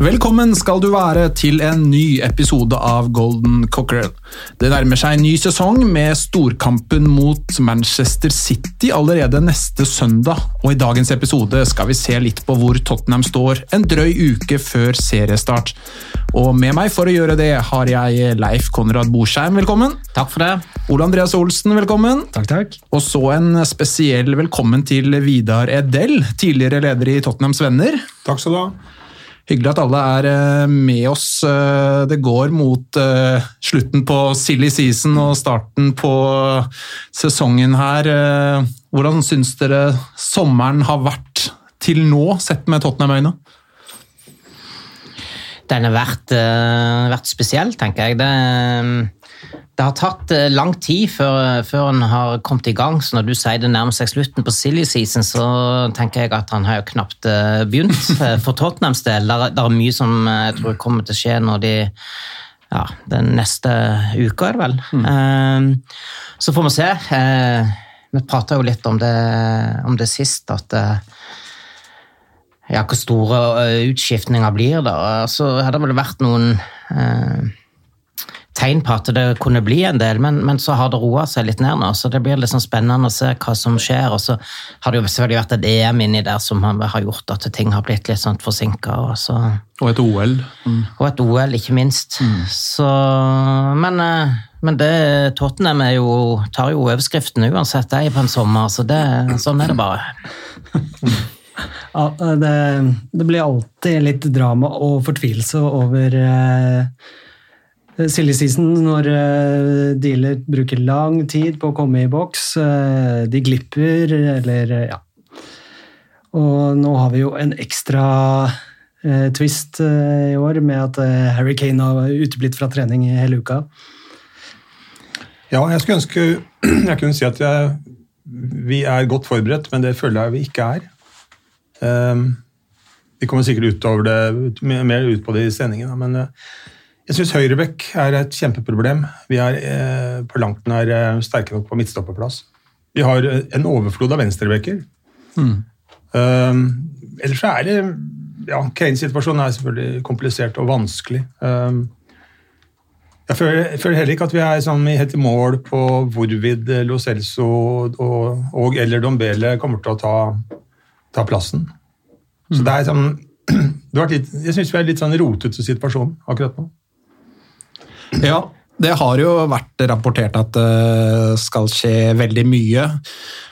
Velkommen skal du være til en ny episode av Golden Cockerel. Det nærmer seg en ny sesong med storkampen mot Manchester City allerede neste søndag, og i dagens episode skal vi se litt på hvor Tottenham står en drøy uke før seriestart. Og med meg for å gjøre det har jeg Leif Konrad Borsheim, velkommen. Takk for det. Ole Andreas Olsen, velkommen. Takk, takk. Og så en spesiell velkommen til Vidar Edel, tidligere leder i Tottenhams Venner. Takk skal du ha. Hyggelig at alle er eh, med oss. Eh, Det går mot eh, slutten på silly season og starten på sesongen her. Hvordan syns dere sommeren har vært til nå, sett med Tottenham-øyne? Den har vært, vært spesiell, tenker jeg. Det, det har tatt eh, lang tid før, før han har kommet i gang, så når du sier det nærmer seg slutten på silly season, så tenker jeg at han har jo knapt eh, begynt eh, for Tottenhams del. Det er- mye som eh, jeg tror kommer til å skje når de ja, den neste uka, er det vel. Mm. så får vi se. Eh, vi prata jo litt om det, om det sist, at eh, ja, hvor store eh, utskiftninger blir det. Så hadde det vel vært noen eh, tegn på at det kunne bli en del, men, men så har det roa seg litt ned nå. Så det blir sånn spennende å se hva som skjer. Og så har det jo selvfølgelig vært et EM inni der som har har gjort at ting har blitt litt sånn forsinka. Og, så- Og et OL. og et OL, ikke minst. Så, men, eh, men det, Tottenham er jo, tar jo overskriften uansett, de på en sommer. Så det, sånn er det bare. Ja, det, det blir alltid litt drama og fortvilelse over eh, silly season når eh, dealer bruker lang tid på å komme i boks. Eh, de glipper, eller eh, ja. Og nå har vi jo en ekstra eh, twist eh, i år med at eh, Harry Kane har uteblitt fra trening hele uka. Ja, jeg skulle ønske jeg kunne si at jeg, vi er godt forberedt, men det føler jeg vi ikke er. Um, vi kommer sikkert utover det, mer ut på det i sendingen, men eh, jeg syns høyrebekk er et kjempeproblem. Vi er eh, på langt nær eh, sterke nok på midtstopperplass. Vi har eh, en overflod av venstrebekker. Um, ellers er det ja, Kanes situasjon er selvfølgelig komplisert og vanskelig. Um, jeg føler, jeg føler heller ikke at vi er sånn helt i mål på hvorvidt Lo Celso og, og eller Dombele kommer til å ta, ta plassen. Så det er sånn det litt, Jeg syns vi er litt sånn rotete situasjon akkurat nå. Ja, det har jo vært rapportert at det skal skje veldig mye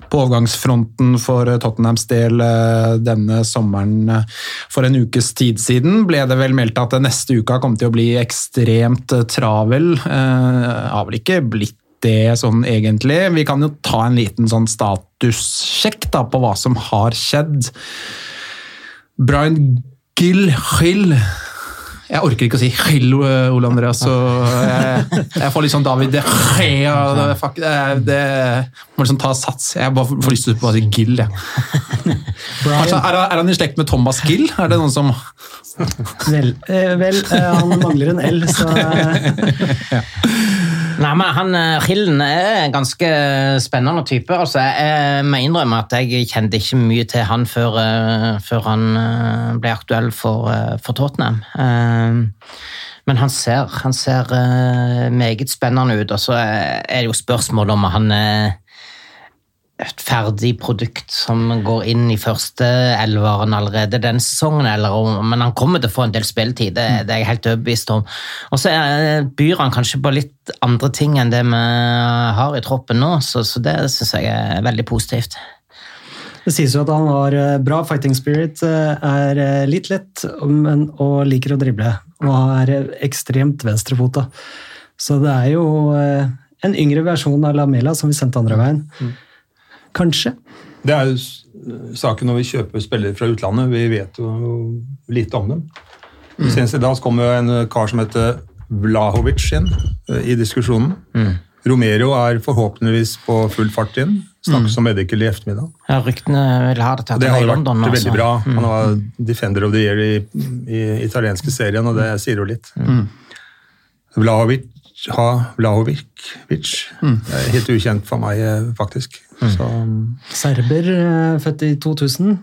på overgangsfronten for Tottenhams del eh, denne sommeren. For en ukes tid siden ble det vel meldt at neste uka kom til å bli ekstremt travel. Eh, Har vel ikke blitt det sånn egentlig. Vi kan jo ta en liten sånn statussjekk da, på hva som har skjedd. Brian Gill Hill jeg orker ikke å si 'hello, Ole Andreas, så jeg, jeg får litt sånn David det, fuck, det, det må liksom ta sats. Jeg bare får lyst til å si Gill, jeg. Kanskje, er, er han i slekt med Thomas Gill? Er det noen som Vel, eh, vel eh, han mangler en L, så eh, Nei, men han, Hillen er en ganske spennende type. Altså, jeg, må innrømme at jeg kjente ikke mye til han før, eh, før han eh, ble aktuell for, eh, for Tottenham. Eh, Men han ser, han ser eh, meget spennende ut, og så er det jo spørsmål om han er et ferdig produkt som går inn i første elveren allerede den sesongen, eller om, men han kommer til å få en del spilletid, det, det er jeg helt overbevist om. Og så er- byr han kanskje på litt andre ting enn det vi har i troppen nå, så, så det syns jeg er veldig positivt. Det sies jo at han har eh, bra fighting spirit, eh, er eh, litt lett, men, og liker å drible. Og er eh, ekstremt venstrefota. Så det er jo eh, en yngre versjon av Lamela som vi sendte andre veien. Kanskje. Det er jo saken når vi kjøper spillere fra utlandet. Vi vet jo lite om dem. Senest i dag kom jo en kar som heter Vlahovic inn eh, i diskusjonen. Romero er forhåpentligvis på full fart inn. Snakkes om Medical i ettermiddag. Ja, ryktene vil ha det til at det i vært London. veldig altså. bra. Han var defender of the year i, i italienske serien, og det sier jo litt. Vlahovic, ha, Vlahovic er helt ukjent for meg, eh, faktisk. Så, Serber, eh, født i 2000.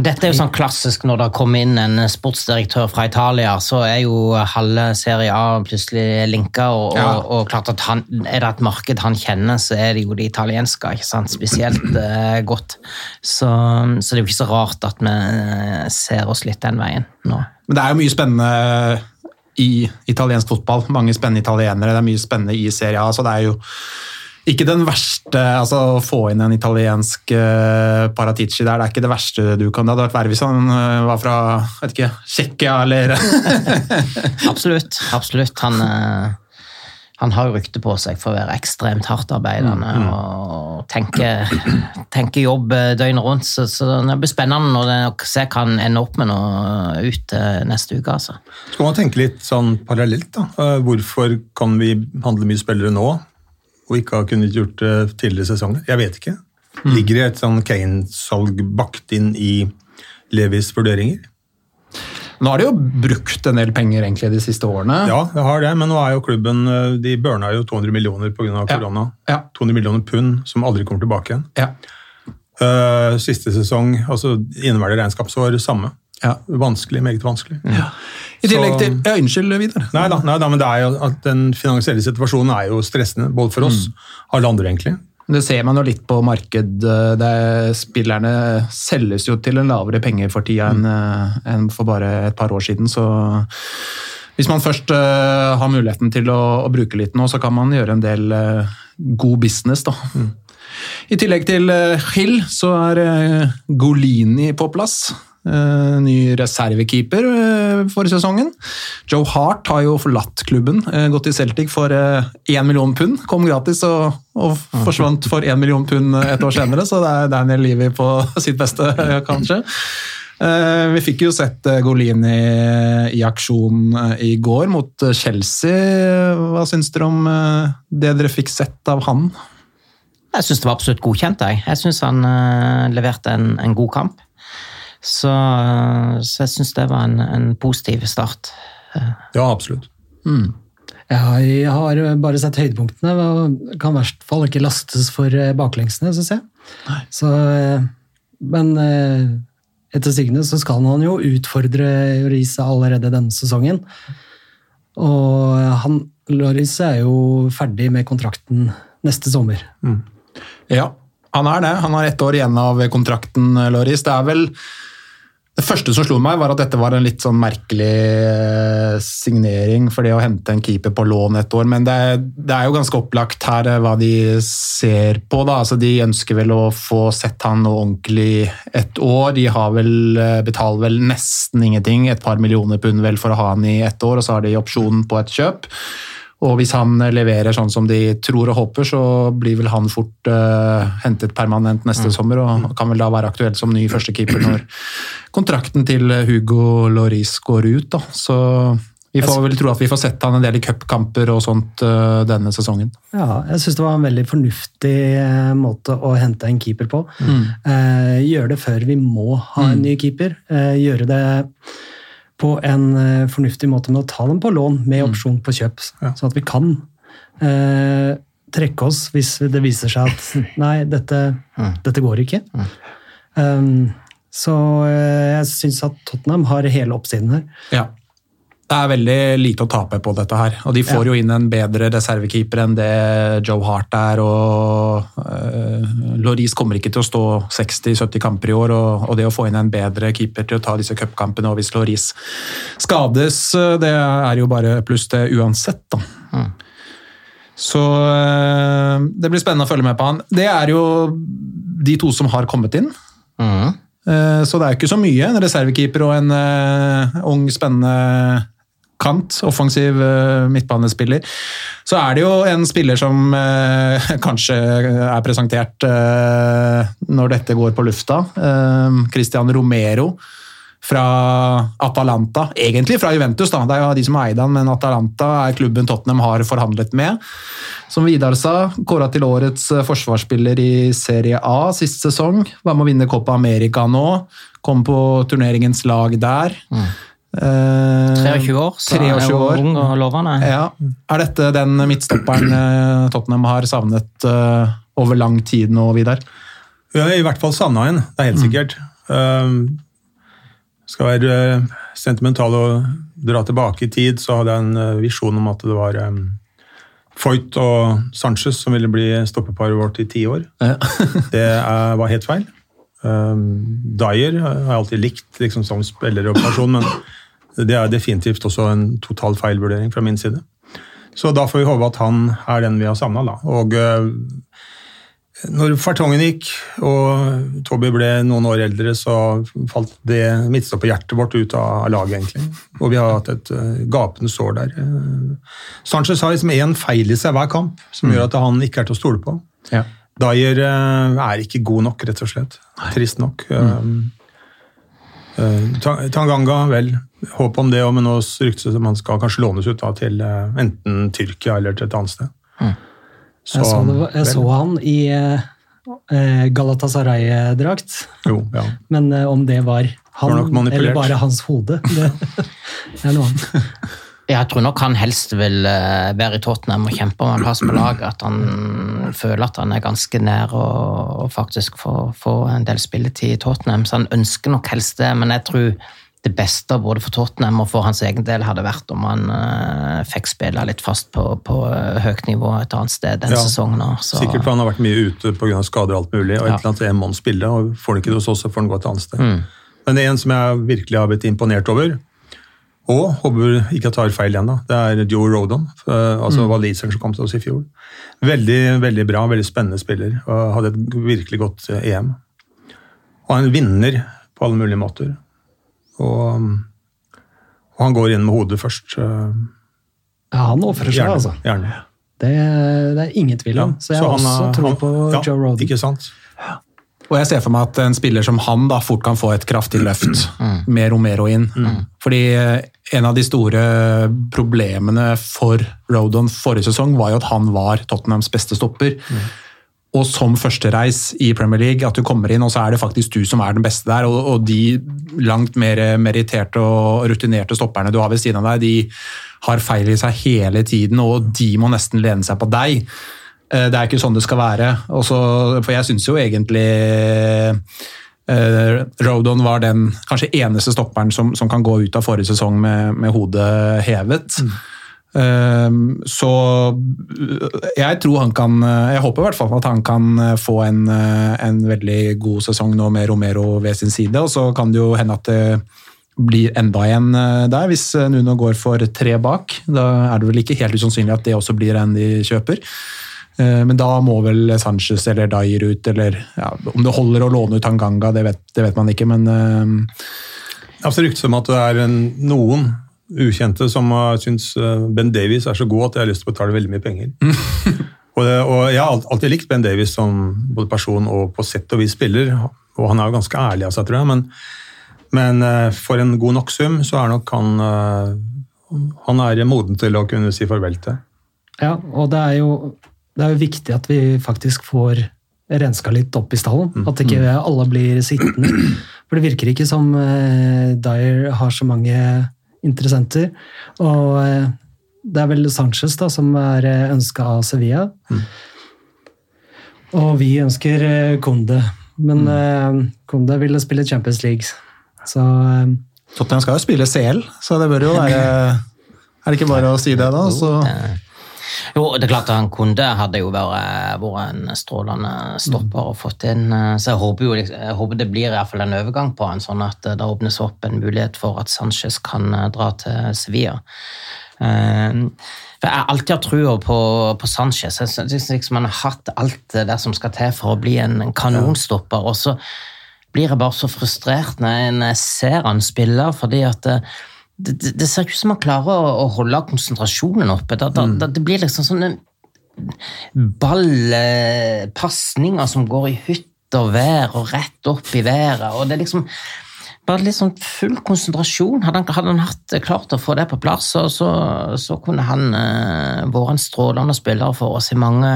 Dette er jo sånn klassisk når det kommer inn en sportsdirektør fra Italia, så er jo halve Serie A plutselig linka, og, Ja. og, og klart at han, er det et marked han kjenner, så er det jo det italienske, ikke sant? spesielt eh, godt. Så, så det er jo ikke så rart at vi eh, ser oss litt den veien nå. Men det er jo mye spennende i italiensk fotball. Mange spennende italienere. Det er mye spennende i Serie A, så det er jo ikke den verste altså Å få inn en italiensk uh, Paratici der, det er ikke det verste du kan Det hadde vært verre hvis han uh, var fra vet ikke, Tsjekkia eller Absolutt. absolutt. Han, uh, han har jo rykte på seg for å være ekstremt hardt arbeidende og tenke, tenke jobb døgnet rundt. Så, så det blir spennende når det, se hva han ender opp med nå ut neste uke. altså. skal man tenke litt sånn parallelt, da. Hvorfor kan vi handle mye spillere nå, og ikke har kunnet gjort det tidligere sesonger? Jeg vet ikke. Ligger det et sånn Kane-salg bakt inn i Levis vurderinger? Nå har de jo brukt en del penger egentlig de siste årene. Ja, det har det, men nå er jo klubben eh, De burna jo 200 millioner pga. Ja. korona. Ja. 200 millioner pund som aldri kommer tilbake igjen. Ja. Eh, siste sesong, altså inneværende regnskapsår, samme. Ja. Vanskelig, meget vanskelig. I tillegg til Ja, unnskyld, Vidar. Nei nei da, men det er jo at den finansielle situasjonen er jo stressende, både for oss alle andre, egentlig. Det ser man jo litt på marked. Det spillerne selges jo til en lavere penge for tida enn en for bare et par år siden. Så hvis man først uh, har muligheten til å, å bruke litt nå, så kan man gjøre en del uh, god business, da. I tillegg til uh, Hill, så er eh, Golini på plass. Eh, ny reservekeeper eh, for sesongen. Joe Hart har jo forlatt klubben, eh, gått til Celtic for én million pund. Kom gratis og, og forsvant for én million pund et år senere, så det er Daniel Levy på sitt beste, kanskje. Vi fikk jo sett Golini i aksjon i går mot Chelsea. Hva syns dere om det dere fikk sett av han? Jeg syns det var absolutt godkjent. Jeg, jeg syns han leverte en, en god kamp. Så, så jeg syns det var en, en positiv start. Ja, absolutt. Ja, jeg har bare sett høydepunktene, og kan i hvert fall ikke lastes for eh, baklengsene, syns jeg. Så, eh, men eh, etter sigende så skal han jo utfordre Lloris allerede denne sesongen. Og han, Lloris er jo ferdig med kontrakten neste sommer. Ja, han er det. Han har ett år igjen av kontrakten, Loris. Det er vel det første som slo meg, var at dette var en litt sånn merkelig eh, signering for det å hente en keeper på lån et år, men det, det er jo ganske opplagt her eh, hva de ser på. da. Altså, de ønsker vel å få sett han noe ordentlig et år. De har vel, eh, betaler vel nesten ingenting, et par millioner pund vel for å ha han i ett år, og så har de opsjonen på et kjøp. Og hvis han leverer sånn som de tror og håper, så blir vel han fort uh, hentet permanent neste sommer, og kan vel da være aktuell som ny førstekeeper når kontrakten til Hugo Loris går ut. Da. Så vi får vel tro at vi får sett han en del i cupkamper og sånt uh, denne sesongen. Ja, jeg syns det var en veldig fornuftig uh, måte å hente en keeper på. Eh, gjøre det før vi må ha en ny keeper. Gjøre det på en eh, fornuftig måte med å ta dem på lån med opsjon på kjøp, sånn at vi kan eh, trekke oss hvis det viser seg at nei, dette, dette går ikke. Um, så eh, jeg syns at Tottenham har hele oppsiden her. Ja. Det er veldig lite å tape på dette her. Og de får jo inn en bedre reservekeeper enn det Joe Hart er. og uh, Loris kommer ikke til å stå 60-70 kamper i år, og, og det å få inn en bedre keeper til å ta disse cupkampene, og hvis Loris skades, eh, det er jo bare pluss det uansett, da. Så uh, det blir spennende å følge med på han. Det er jo de to som har kommet inn. Mm. Eh, Så det er jo ikke så mye. En reservekeeper og en eh, ung, spennende kant, offensiv eh, midtbanespiller. Så er det jo en spiller som eh, kanskje er presentert eh, når dette går på lufta. Christian Romero fra Atalanta. Egentlig fra Juventus, da. det er jo de som har eid han, men Atalanta er klubben Tottenham har forhandlet med. Som Vidar sa, kåra til årets forsvarsspiller i Serie A sist sesong. Var med å vinne Copa America nå. Kom på turneringens lag der. Eh, 23 år, så 23 er jo år. ung og lovende. Ja. Er dette den midtstopperen eh, Tottenham har savnet uh, over lang tid nå, Vidar? Vi har i hvert fall savna en, det er helt sikkert. Um, skal være uh, sentimental og dra tilbake i tid, så hadde jeg en uh, visjon om at det var um, Foyt og Sanchez som ville bli stoppeparet vårt i ti år. det er, var helt feil. Um, Dyer har jeg alltid likt liksom, som spiller og person, men det er definitivt også en total feilvurdering fra min side. Så da får vi håpe at han er den vi har savna, da. Og uh, når fartongen gikk og Toby ble noen år eldre, så falt det midtstopperhjertet vårt ut av laget, egentlig. Og vi har hatt et uh, gapende sår der. Uh, Sanchez har liksom én feil i seg hver kamp, som gjør at han ikke er til å stole på. Ja. Dyer uh, er ikke god nok, rett og slett. Trist nok. Mm. uh, Tanganga, vel, håp om det, og men nå ryktes det som han skal kanskje lånes ut da, til uh, enten Tyrkia eller til et annet sted. Jeg så, det, jeg så han i eh, eh, Galatasaray-drakt, Jo, ja. men eh, om det var han Var eller bare hans hode, det, det er noe annet. Jeg tror nok han helst vil eh, være i Tottenham og kjempe om en plass på laget. At han føler at han er ganske nær å faktisk få, få en del spilletid i Tottenham. Så han ønsker nok helst det, men jeg tror det beste både for Tottenham og for hans egen del hadde vært om han uh, fikk spille litt fast på, på eh, høyt nivå et annet sted den Ja, sesongen. nå. Så- Sikkert for han har vært mye ute pga. skader og alt mulig. og et eller annet en måned spille, og Får han ikke det hos oss, så får han gå et annet sted. Mm. Men en som jeg virkelig har blitt imponert over, og håper ikke jeg tar feil igjen, da. det er Joe Rodon. altså Altså waliseren som kom til oss i fjor. Veldig veldig bra, veldig spennende spiller. og Hadde et virkelig godt eh, EM. Og han vinner på alle mulige måter. Og, og han går inn med hodet først. eh, Ja, han ofrer seg, altså. gjerne. Det, det er ingen tvil om. så jeg har han også er- tro han- på ja, Joe Roden. Ikke sant? Og jeg ser for meg at en spiller som han da fort kan få et kraftig løft med Romero inn. Fordi eh, en av de store problemene for Rodon forrige sesong var jo at han var Tottenhams beste stopper. Og som førstereis i Premier League, at du kommer inn, og så er det faktisk du som er den beste der. Og, og de langt mer meritterte og rutinerte stopperne du har ved siden av deg, de har feil i seg hele tiden, og de må nesten lene seg på deg. Eh, Det er ikke sånn det skal være. Også, for jeg syns jo egentlig eh, Rodon var den kanskje eneste stopperen som, som kan gå ut av forrige sesong med, med hodet hevet. Eh, så eh, jeg tror han kan Jeg håper i hvert fall at han kan få en, en veldig god sesong nå med Romero ved sin side, og så kan det jo hende at det blir enda en eh, der, hvis Nuno går for tre bak. Da er det vel ikke helt usannsynlig at det også blir en de kjøper. Eh, Men da må vel Sanchez eller Dyer ut, eller ja, om det holder å låne ut Tanganga, det vet, det vet man ikke, men uh... Altså ryktes om at det er en, noen ukjente som uh, syns uh, Ben Davies er så god at jeg har lyst til å betale veldig mye penger. og, det, og Jeg har alltid likt Ben Davies som både person og på sett og vis spiller, og han er jo ganske ærlig av seg, tror jeg. Men, men uh, for en god nok sum, så er nok han uh, Han er moden til å kunne si farvel til. Ja, og det er, jo, det er jo viktig at vi faktisk får renska litt opp i stallen. At ikke alle blir sittende. For det virker ikke som eh, Dyer har så mange interessenter. Og eh, det er vel Sanchez da, som er eh, ønska av Sevilla. Og vi ønsker eh, Konde. Men eh, Konde ville spille Champions League. Så Tottenham skal jo spille CL, så det bør jo være Er det ikke bare å si det, da? Så, Jo, det er klart at han kunne. hadde jo vært, vært en strålende stopper og fått inn eh, Så jeg håper jo liksom- jeg håper det blir i hvert fall en overgang på han, sånn at eh, det åpnes opp en mulighet for at Sanchez kan eh, dra til Sevilla. For jeg alltid har trua på, på Sanchez. Jeg synes liksom Han har hatt alt det som skal til for å bli en kanonstopper. og så blir jeg bare så frustrert når jeg- ser han spille, fordi at det, det, det ser ikke ut som man klarer å, å holde konsentrasjonen oppe. Da, da, da, det blir liksom sånne ballpasninger som går i hytt og vær og rett opp i været. og det er liksom bare litt sånn full konsentrasjon. Hadde han, hadde han hatt, klart å få det på plass, så, så, så kunne han eh, vært en strålende spiller for oss i mange,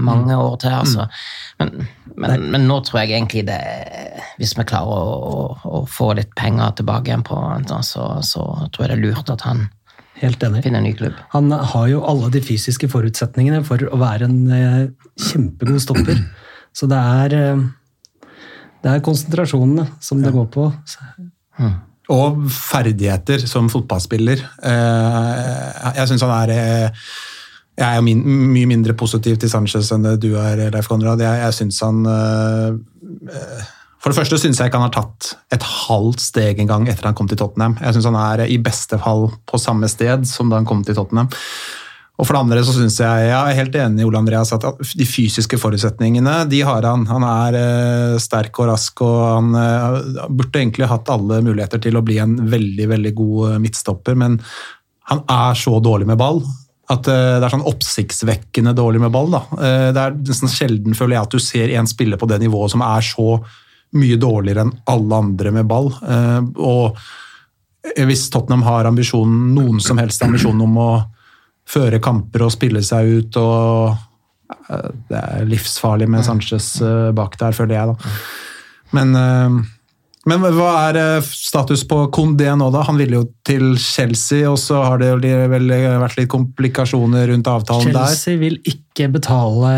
mange år til. altså. Men, men, men nå tror jeg egentlig det Hvis vi klarer å, å, å få litt penger tilbake igjen på så, så tror jeg det er lurt at han Helt enig. finner en ny klubb. Han har jo alle de fysiske forutsetningene for å være en eh, kjempegod stopper. Så det er, eh, det er konsentrasjonene som det går på. Og ferdigheter som fotballspiller. Eh, Jeg syns han er eh, Jeg er min, mye mindre positiv til Sanchez enn det du er, Leif Konrad. Jeg, jeg synes han eh, For det første syns jeg ikke han har tatt et halvt steg engang etter han kom til Tottenham. Jeg syns han er i beste fall på samme sted som da han kom til Tottenham. Og for det andre så synes jeg, jeg er helt enig i Ole Andreas, at de fysiske forutsetningene de har han. Han er eh, sterk og rask, og han eh, burde egentlig hatt alle muligheter til å bli en veldig veldig god eh, midtstopper, men han er så dårlig med ball. At Det er sånn oppsiktsvekkende dårlig med ball. Da. Det er nesten sjelden føler jeg at du ser en spiller på det nivået som er så mye dårligere enn alle andre med ball. Og hvis Tottenham har ambisjonen, noen som helst ambisjon om å føre kamper og spille seg ut og eh, Det er livsfarlig med Sanchez eh, bak der, føler jeg, da. Men, eh, men hva er status på Condé nå, da? Han ville jo til Chelsea, og så har det vel vært litt komplikasjoner rundt avtalen der. Chelsea vil ikke betale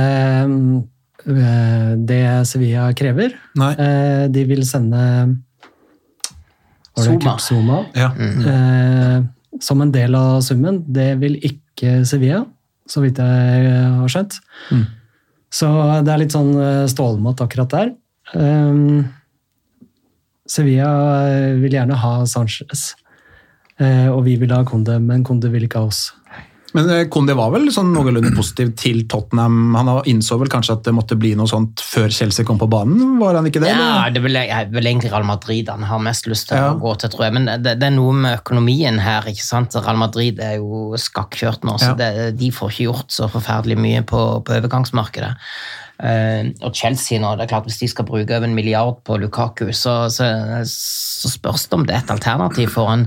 det Sevilla krever. Nei. Eh, De vil sende. Zuma Ja. Mm. som en del av summen. Det vil ikke Sevilla, så vidt jeg har skjønt. Mm. Så det er litt sånn stålmatt akkurat der. Um, Sevilla eh, vil gjerne ha Sanchez, uh, og vi vil ha Konde, men Konde vil ikke ha oss. Men eh, Kondi var vel sånn noenlunde positiv til Tottenham. Han innså vel kanskje at det måtte bli noe sånt før Chelsea kom på banen? Var han ikke det? Ja, det er vel, vel egentlig Real Madrid han har mest lyst til Ja. å gå til, tror jeg. Men det, det er noe med økonomien her. ikke sant? Real Madrid er jo skakkjørt nå, så Ja. det, de får ikke gjort så forferdelig mye på, på overgangsmarkedet. Uh, og Chelsea nå, det er klart hvis de skal bruke over en milliard på Lukaku, så, så, så spørs det om det er et alternativ for han.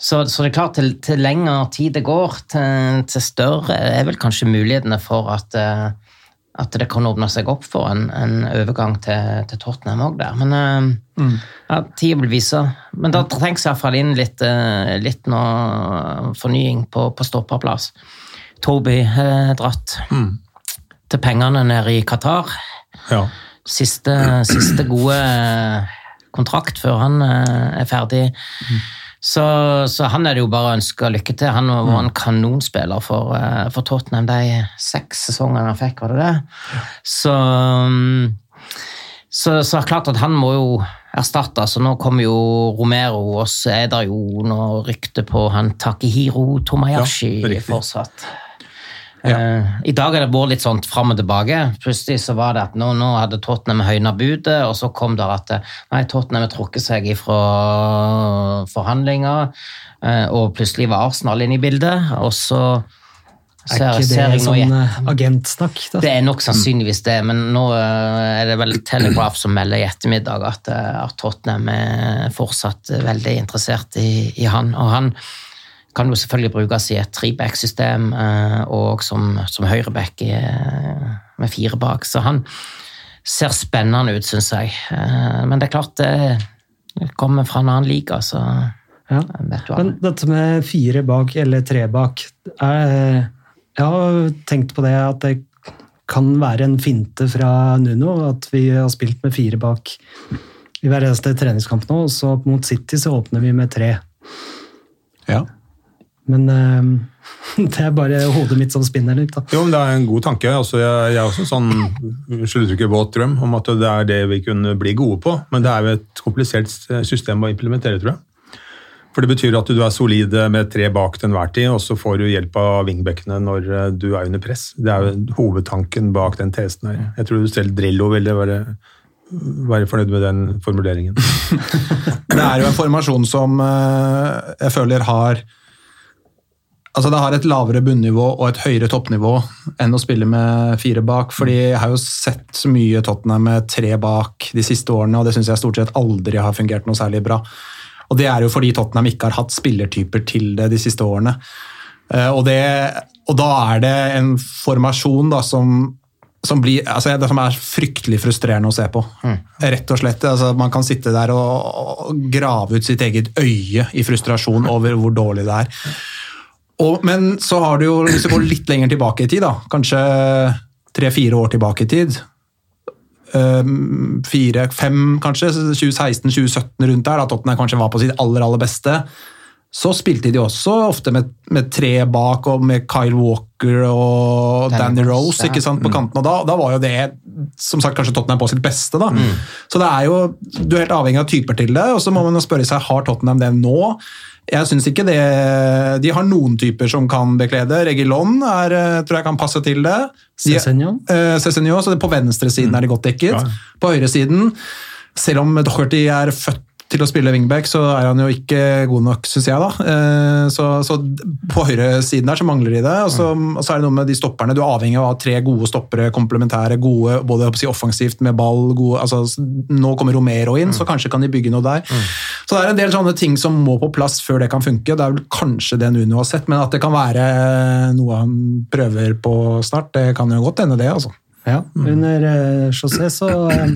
Så, så det er klart, til, til lengre tid det går, til, til større er vel kanskje mulighetene for at eh, at det kan åpne seg opp for en, en overgang til, til Tottenham òg der. Men mm. ja, tida vil vise. Men da trengs iallfall inn litt, eh, litt noe fornying på, på stopperplass. Toby har dratt til pengene nede i Qatar. Ja. Siste, siste gode kontrakt før han eh, er ferdig. Så, så han er det jo bare å ønske lykke til. Han var en kanonspiller for, eh, for Tottenham de seks sesongene han fikk, var det det? Så, mm, så, så er klart at han må jo erstatte. Så nå kommer jo Romero, og så er det jo noe rykte på han Takehiro Tomayashi Ja, riktig. Fortsatt. Eh, I dag har det vært litt sånn fram og tilbake. Plutselig så var det at nå, nå hadde Tottenham høyna budet, og så kom det at eh, nei, Tottenham har trukket seg ifra forhandlinger, eh, og plutselig var Arsenal inne i bildet, og så Er ikke det jeg sånn eh, agentsnakk? Da? det er nok sannsynligvis det, men nå er det vel Telegraph som melder i ettermiddag at, at Tottenham er fortsatt veldig interessert i, i han. Og han kan jo selvfølgelig brukes i et treback-system eh, og som, som høyreback eh, med fire bak, så han ser spennende ut, syns jeg. Eh, Men det er klart, det kommer fra en annen liga, så Ja. vet du Men dette med fire bak eller tre bak Jeg, Jeg har tenkt på det at det kan være en finte fra Nuno. At vi har spilt med fire bak i hver eneste treningskamp nå. Og så mot City så åpner vi med tre. Ja. Men eh, det er bare hodet mitt som spinner litt. da. Jo, men Det er en god tanke. Altså, jeg, jeg har også sånn våt drøm om at det er det vi kunne bli gode på. Men det er jo et komplisert system å implementere, tror jeg. For det betyr at du er solid med tre bak til enhver tid, og så får du hjelp av vingbekkene når eh, du er under press. Det er jo hovedtanken bak den tesen her. Jeg tror selv Drillo ville være være fornøyd med den formuleringen. Det er jo en formasjon som eh, jeg føler har Altså Det har et lavere bunnivå og et høyere toppnivå enn å spille med fire bak. fordi Jeg har jo sett så mye Tottenham med tre bak de siste årene, og det syns jeg stort sett aldri har fungert noe særlig bra. Og Det er jo fordi Tottenham ikke har hatt spillertyper til det de siste årene. Eh, Og, det, og da er det en formasjon da som, som, blir, altså det som er fryktelig frustrerende å se på. Rett og slett. Altså man kan sitte der og, og grave ut sitt eget øye i frustrasjon over hvor dårlig det er. Og, men så har du jo, hvis du går litt lenger tilbake i tid, da, kanskje tre-fire år tilbake i tid um, Fire, fem kanskje, 2016-2017 rundt der, da Tottenham kanskje var på sitt aller, aller beste. Så spilte de også ofte med, med tre bak og med Kyle Walker og Danny Danny Rose, ikke sant, på kanten. Og da, da var jo det som sagt kanskje Tottenham på sitt beste. da. Så det er jo, du er helt avhengig av typer til det, og så må man jo spørre seg har Tottenham det nå. Jeg synes ikke det De har noen typer som kan beklede. Regilon er, eh, tror jeg kan passe til det. De- Cézinho? Eh, Cézinho, så det på venstresiden er de godt dekket. Ja. På høyresiden, selv om Docherty er født til å spille wingback, så er han jo ikke god nok, syns jeg. da. Eh, Så, så på høyresiden der så mangler de det. Og så, og så er det noe med de stopperne. Du er avhengig av å ha tre gode stoppere, komplementære, gode både si, offensivt med ball. Gode, altså, nå kommer Romero inn, så kanskje kan de bygge noe der. Så det er en del sånne ting som må på plass før det kan funke. Det er vel kanskje det Nuno har sett, men at det kan være noe han prøver på snart, det kan jo godt hende, det. altså. Ja, under eh, José så eh,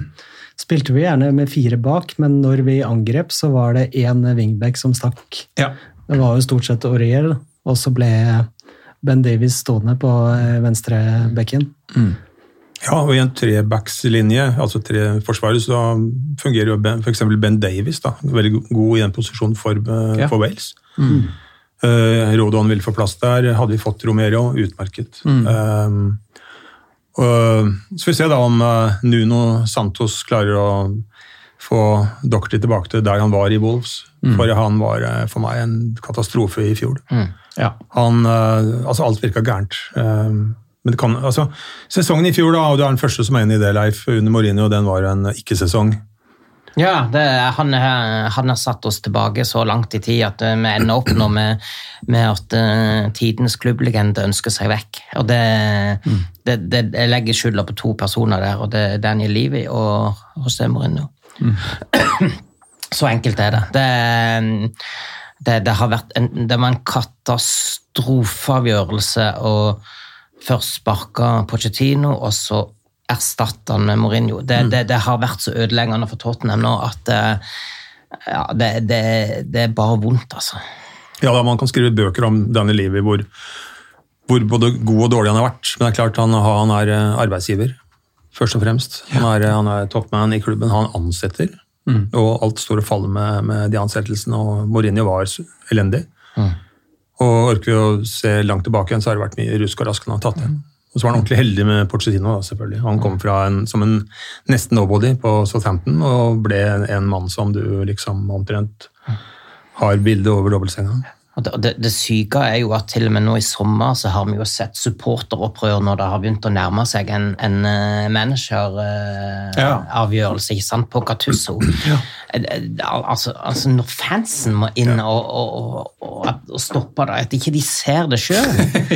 spilte vi gjerne med fire bak, men når vi angrep, så var det én wingback som stakk. Ja. Det var jo stort sett Aurier, og så ble Ben Davies stående på eh, venstre bekken. Ja, og i en trebackslinje, altså tre forsvarere, så fungerer jo f.eks. Ben Davies da, veldig god i den posisjonen for, eh, Ja. for Wales. Eh, Rodon ville få plass der. Hadde vi fått Romero, utmerket. Mm. og, så får vi se da om eh, Nuno Santos klarer å få Docherty tilbake til der han var i Wolves. For han var eh, for meg en katastrofe i fjor. Ja. Han, eh, altså alt virka gærent. Eh, Men det kan, altså, sesongen i fjor, da, og du er den første som er inne i det, Leif, under Mourinho, den var en ikke-sesong. Ja, det, han, har- han har satt oss tilbake så langt i tid at eh, vi ender opp nå med, med at uh, tidens klubblegende ønsker seg vekk. Og det, det, det Jeg legger skylda på to personer der, og det er Daniel Levy og José Mourinho. så enkelt er det. Det, det, det har vært en, det var en katastrofeavgjørelse å først sparke Pochettino, og så erstatte han med Mourinho. Det, det, det har vært så ødeleggende for Tottenham nå at eh, ja, det, det, det er bare vondt, altså. Ja, da, Man kan skrive bøker om denne Levy hvor, hvor både god og dårlig han har vært. Men det er klart han, han er eh, arbeidsgiver, først og fremst. Han er, han er toppman i klubben. Han ansetter. Og alt står og faller med, med de ansettelsene. Og Mourinho var elendig. elendig. Og orker vi å se langt tilbake igjen, så har det vært mye rusk og rask han har tatt igjen. Og så var han ordentlig heldig med Pochettino. Da, selvfølgelig. Han kom fra en, som en nesten nobody på Southampton og ble en, mann som du liksom omtrent har bilde over dobbeltsenga. Og det, det, det syke er jo at til og med nå i sommer så har vi jo sett supporteropprør når det har begynt å nærme seg en, en eh, manageravgjørelse Ja. sant, på Gattusso. Eh, eh, Altså, altså når fansen må inn og, og, og, og stoppe det, at ikke de ser det sjøl.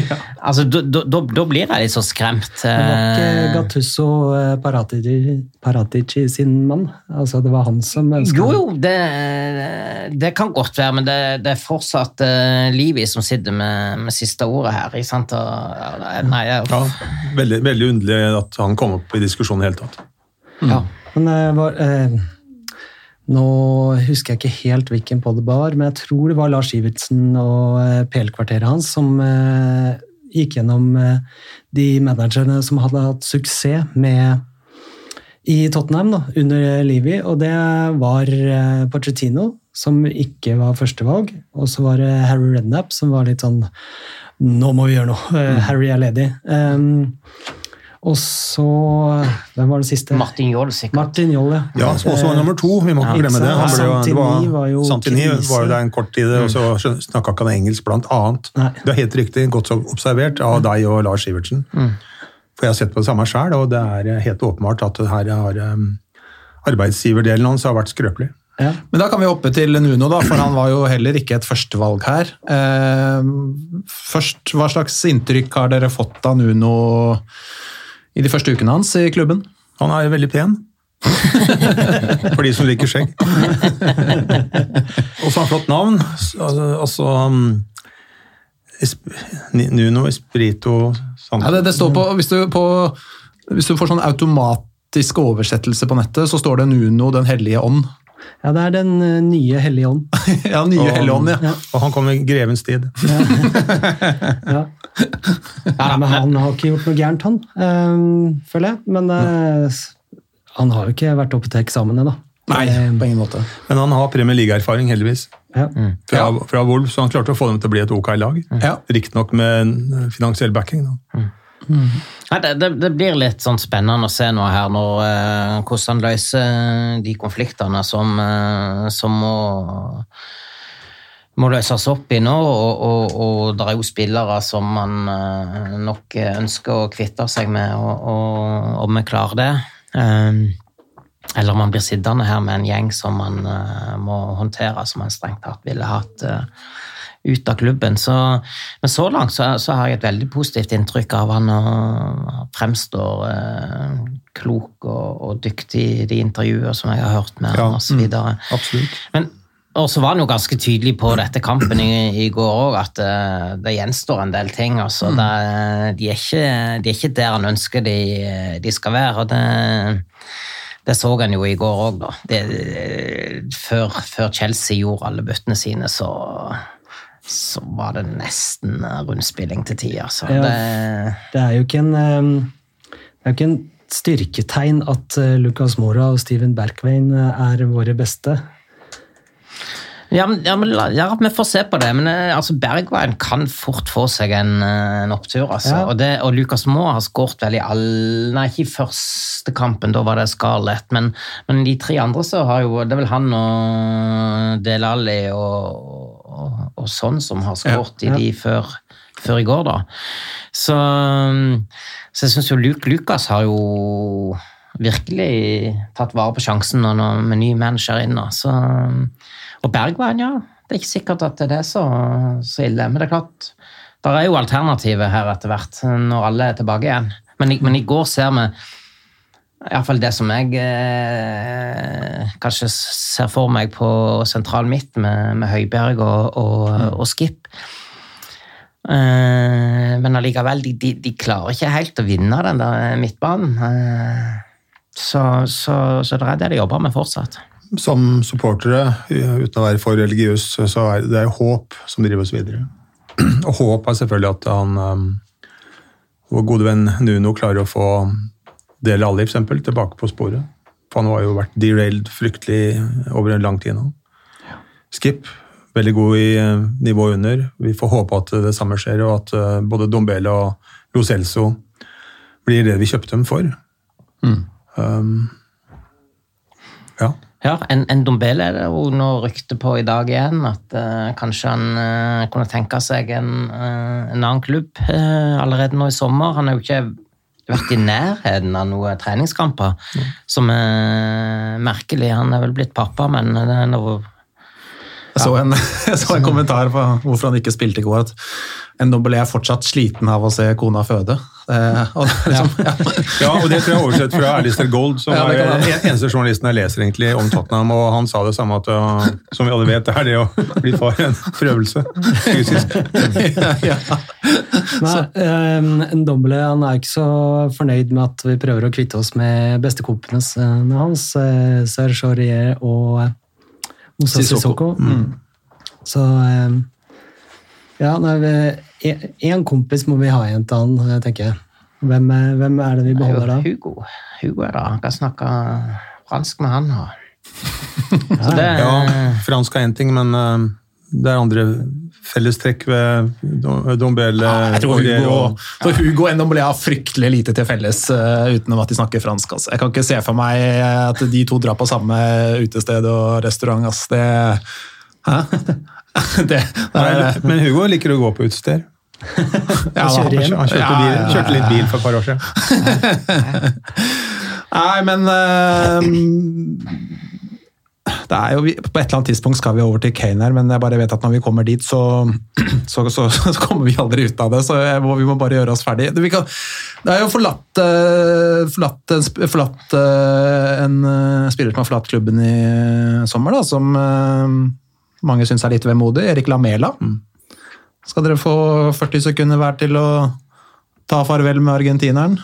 altså, da- da da- da blir jeg litt så skremt. Det var ikke eh. Gattusso eh, Paratici, Paratici sin mann. Altså, det var han som ønska Jo, jo, det, det kan godt være, men det, det er fortsatt uh, Livi som sitter med, med siste ordet her. Ikke sant? Og, nei, jeg, Ja, veldig, veldig underlig at han kom opp i diskusjonen i det hele tatt. ja. Men uh, var eh, Nå husker jeg ikke helt hvilken på det var, men jeg tror det var Lars Ivertsen og eh, PL-kvarteret hans som eh, gikk gjennom eh, de managerne som hadde hatt suksess med i Tottenham da, under Livi, og det var Pochettino, som ikke var førstevalg, og så var det Harry Rednap, som var litt sånn Nå må vi gjøre noe. Mm. Harry er ledig. Um, og så Hvem var det siste? Martin Joll, sikkert. Martin Joll, ja. Ja, som også var nummer to. Vi må ikke Ja, glemme det. Han ble jo, det var, var jo Santini krise. var jo der en kort tid, og så snakka ikke han engelsk, blant annet. Nei. Det er helt riktig, godt så observert av deg og Lars Ivertsen. For jeg har sett på det samme sjøl, og det er helt åpenbart at her har, um, arbeidsgiverdelen hans har vært skrøpelig. Ja. Men da kan vi hoppe til Nuno, da, for han var jo heller ikke et førstevalg her. Eh, først, Hva slags inntrykk har dere fått av Nuno i de første ukene hans i klubben? Han er jo veldig pen. For de som liker skjegg. Og så har han flott navn. Altså, altså um, Nuno Espirito Santo. Ja, det, det står på hvis, du på hvis du får sånn automatisk oversettelse på nettet, så står det Nuno den hellige ånd. Ja, det er den eh, nye hellige ånd. ja, nye hellige ånd, ja. Og han kom i grevens tid. Ja. Nei, men han har ikke gjort noe gærent, han, eh, føler jeg. Men eh, han har jo ikke vært oppe til eksamen ennå. Nei, Eh, på ingen måte. Men han har Premier League-erfaring, heldigvis. Ja. Fra, fra Wolf, så han klarte å få dem til å bli et ok lag. Ja. Riktignok med finansiell backing. Da. Nei, det, det, det blir litt sånn spennende å se nå her når, eh, hvordan han løser de konfliktene som, eh, som må, må løses opp i nå. Og, og, og det er jo spillere som man eh, nok ønsker å kvitte seg med, og, om vi klarer det. Um, eller man blir sittende her med en gjeng som man eh, må håndtere, som man strengt tatt ville hatt eh, ut av klubben. Så, men så langt så, så har jeg et veldig positivt inntrykk av han og fremstår eh, klok og, og dyktig i de intervjuer som jeg har hørt med Ja, han så videre. Absolutt. Men og så var han jo ganske tydelig på dette kampen i, i går òg, at eh, det gjenstår en del ting. Altså, det, de, er ikke, de er ikke der han ønsker de, de skal være. og det, det så han jo i går òg, da. Det, før, før Chelsea gjorde alle bøttene sine, så, så var det nesten rundspilling til tider. Altså. Ja. det, Det er jo ikke en, eh, det er ikke en styrketegn at eh, Lucas Mora og Steven Berkvein eh, er våre beste. Ja, men, ja, men ja, vi får se på det. Men eh, altså, Bergveien kan fort få seg en, en opptur. Altså. Ja. Og, det, og Lucas Moore har skåret vel i all Nei, ikke i første kampen, da var det Scarlett. Men, men de tre andre så har jo Det er vel han og Del Alli og, og, og sånn som har skåret i de før, før i går, da. Så, så jeg syns jo Luke Lucas har jo virkelig tatt vare på sjansen nå med ny manager inn. Så, og Bergveien, ja. Det er ikke sikkert at det er så, så ille. Men det er klart, der er jo alternativet her etter hvert, når alle er tilbake igjen. Men, men i går ser vi Iallfall det som jeg eh, kanskje ser for meg på sentral midt med, med Høiberg og, og, og Skip. Eh, men allikevel, de, de, de klarer ikke helt å vinne den der midtbanen. Eh, så, så, så det er det de jobber med fortsatt. Som supportere, uten å være for religiøs, så er det er håp som driver oss videre. Og håp er selvfølgelig at han um, vår gode venn Nuno klarer å få Del Alli eksempel, tilbake på sporet. For han har jo vært derailed fryktelig over en lang tid nå. Skip, veldig god i eh, nivået under. Vi får håpe at det samme skjer, og at eh, både Dombele og Lo Celso blir det vi kjøpte dem for. Um, ja. Ja, en, en Dombele er det jo noe rykte på i dag igjen, at uh, kanskje han uh, kunne tenke seg en, uh, en annen klubb allerede nå i sommer. Han er jo ikke vært i nærheten av noen treningskamper, som er merkelig. Han er vel blitt pappa, men det er noe Jeg så, en, jeg så en kommentar på hvorfor han ikke spilte i går. at En Ndombele er fortsatt sliten av å se kona føde. Eh, og, liksom, ja. Ja, og det tror jeg er oversett fra Alistair Gold, som Ja, er den eneste journalisten jeg leser egentlig om Tottenham, og han sa det samme, at uh, som vi alle vet, det er det å bli far en prøvelse fysisk. ja. Nei, eh, Ndombele han er ikke så fornøyd med at vi prøver å kvitte oss med bestekompisene hans, uh, Serge Aurier og eh, Moussa Sissoko. Mm. Så eh, ja, én kompis må vi ha igjen til han, eh, tenker jeg. Hvem, er- hvem er det vi er beholder da? Hugo. Hugo er det. Han kan snakke fransk med han. Ja. Så det, Ja, fransk er én ting, men uh, det er andre fellestrekk ved Dom- ja, Jeg tror Hugo, og- så Hugo og Ndombele har fryktelig lite til felles uh, utenom at de snakker fransk. Altså. Jeg kan ikke se for meg at de to drar på samme utested og restaurant. Altså. Det, hæ? det, det Nei, er, men Hugo liker å gå på utesteder. ja, han- hjem. Han kjørte, bil, ja, ja. kjørte litt bil for et par år siden. Nei, men eh, er jo, På et eller annet tidspunkt skal vi over til Kane her, men jeg bare vet at når vi kommer dit, så, så, så, så kommer vi aldri ut av det. Så må, vi må bare gjøre oss ferdig. Det, vi kan, det er jo forlatt, eh, forlatt, en forlatt eh, en eh, spiller som har forlatt klubben i sommer, da, som mange syns er litt vemodig. Erik Lamela. Skal dere få 40 sekunder hver til å ta farvel med argentineren?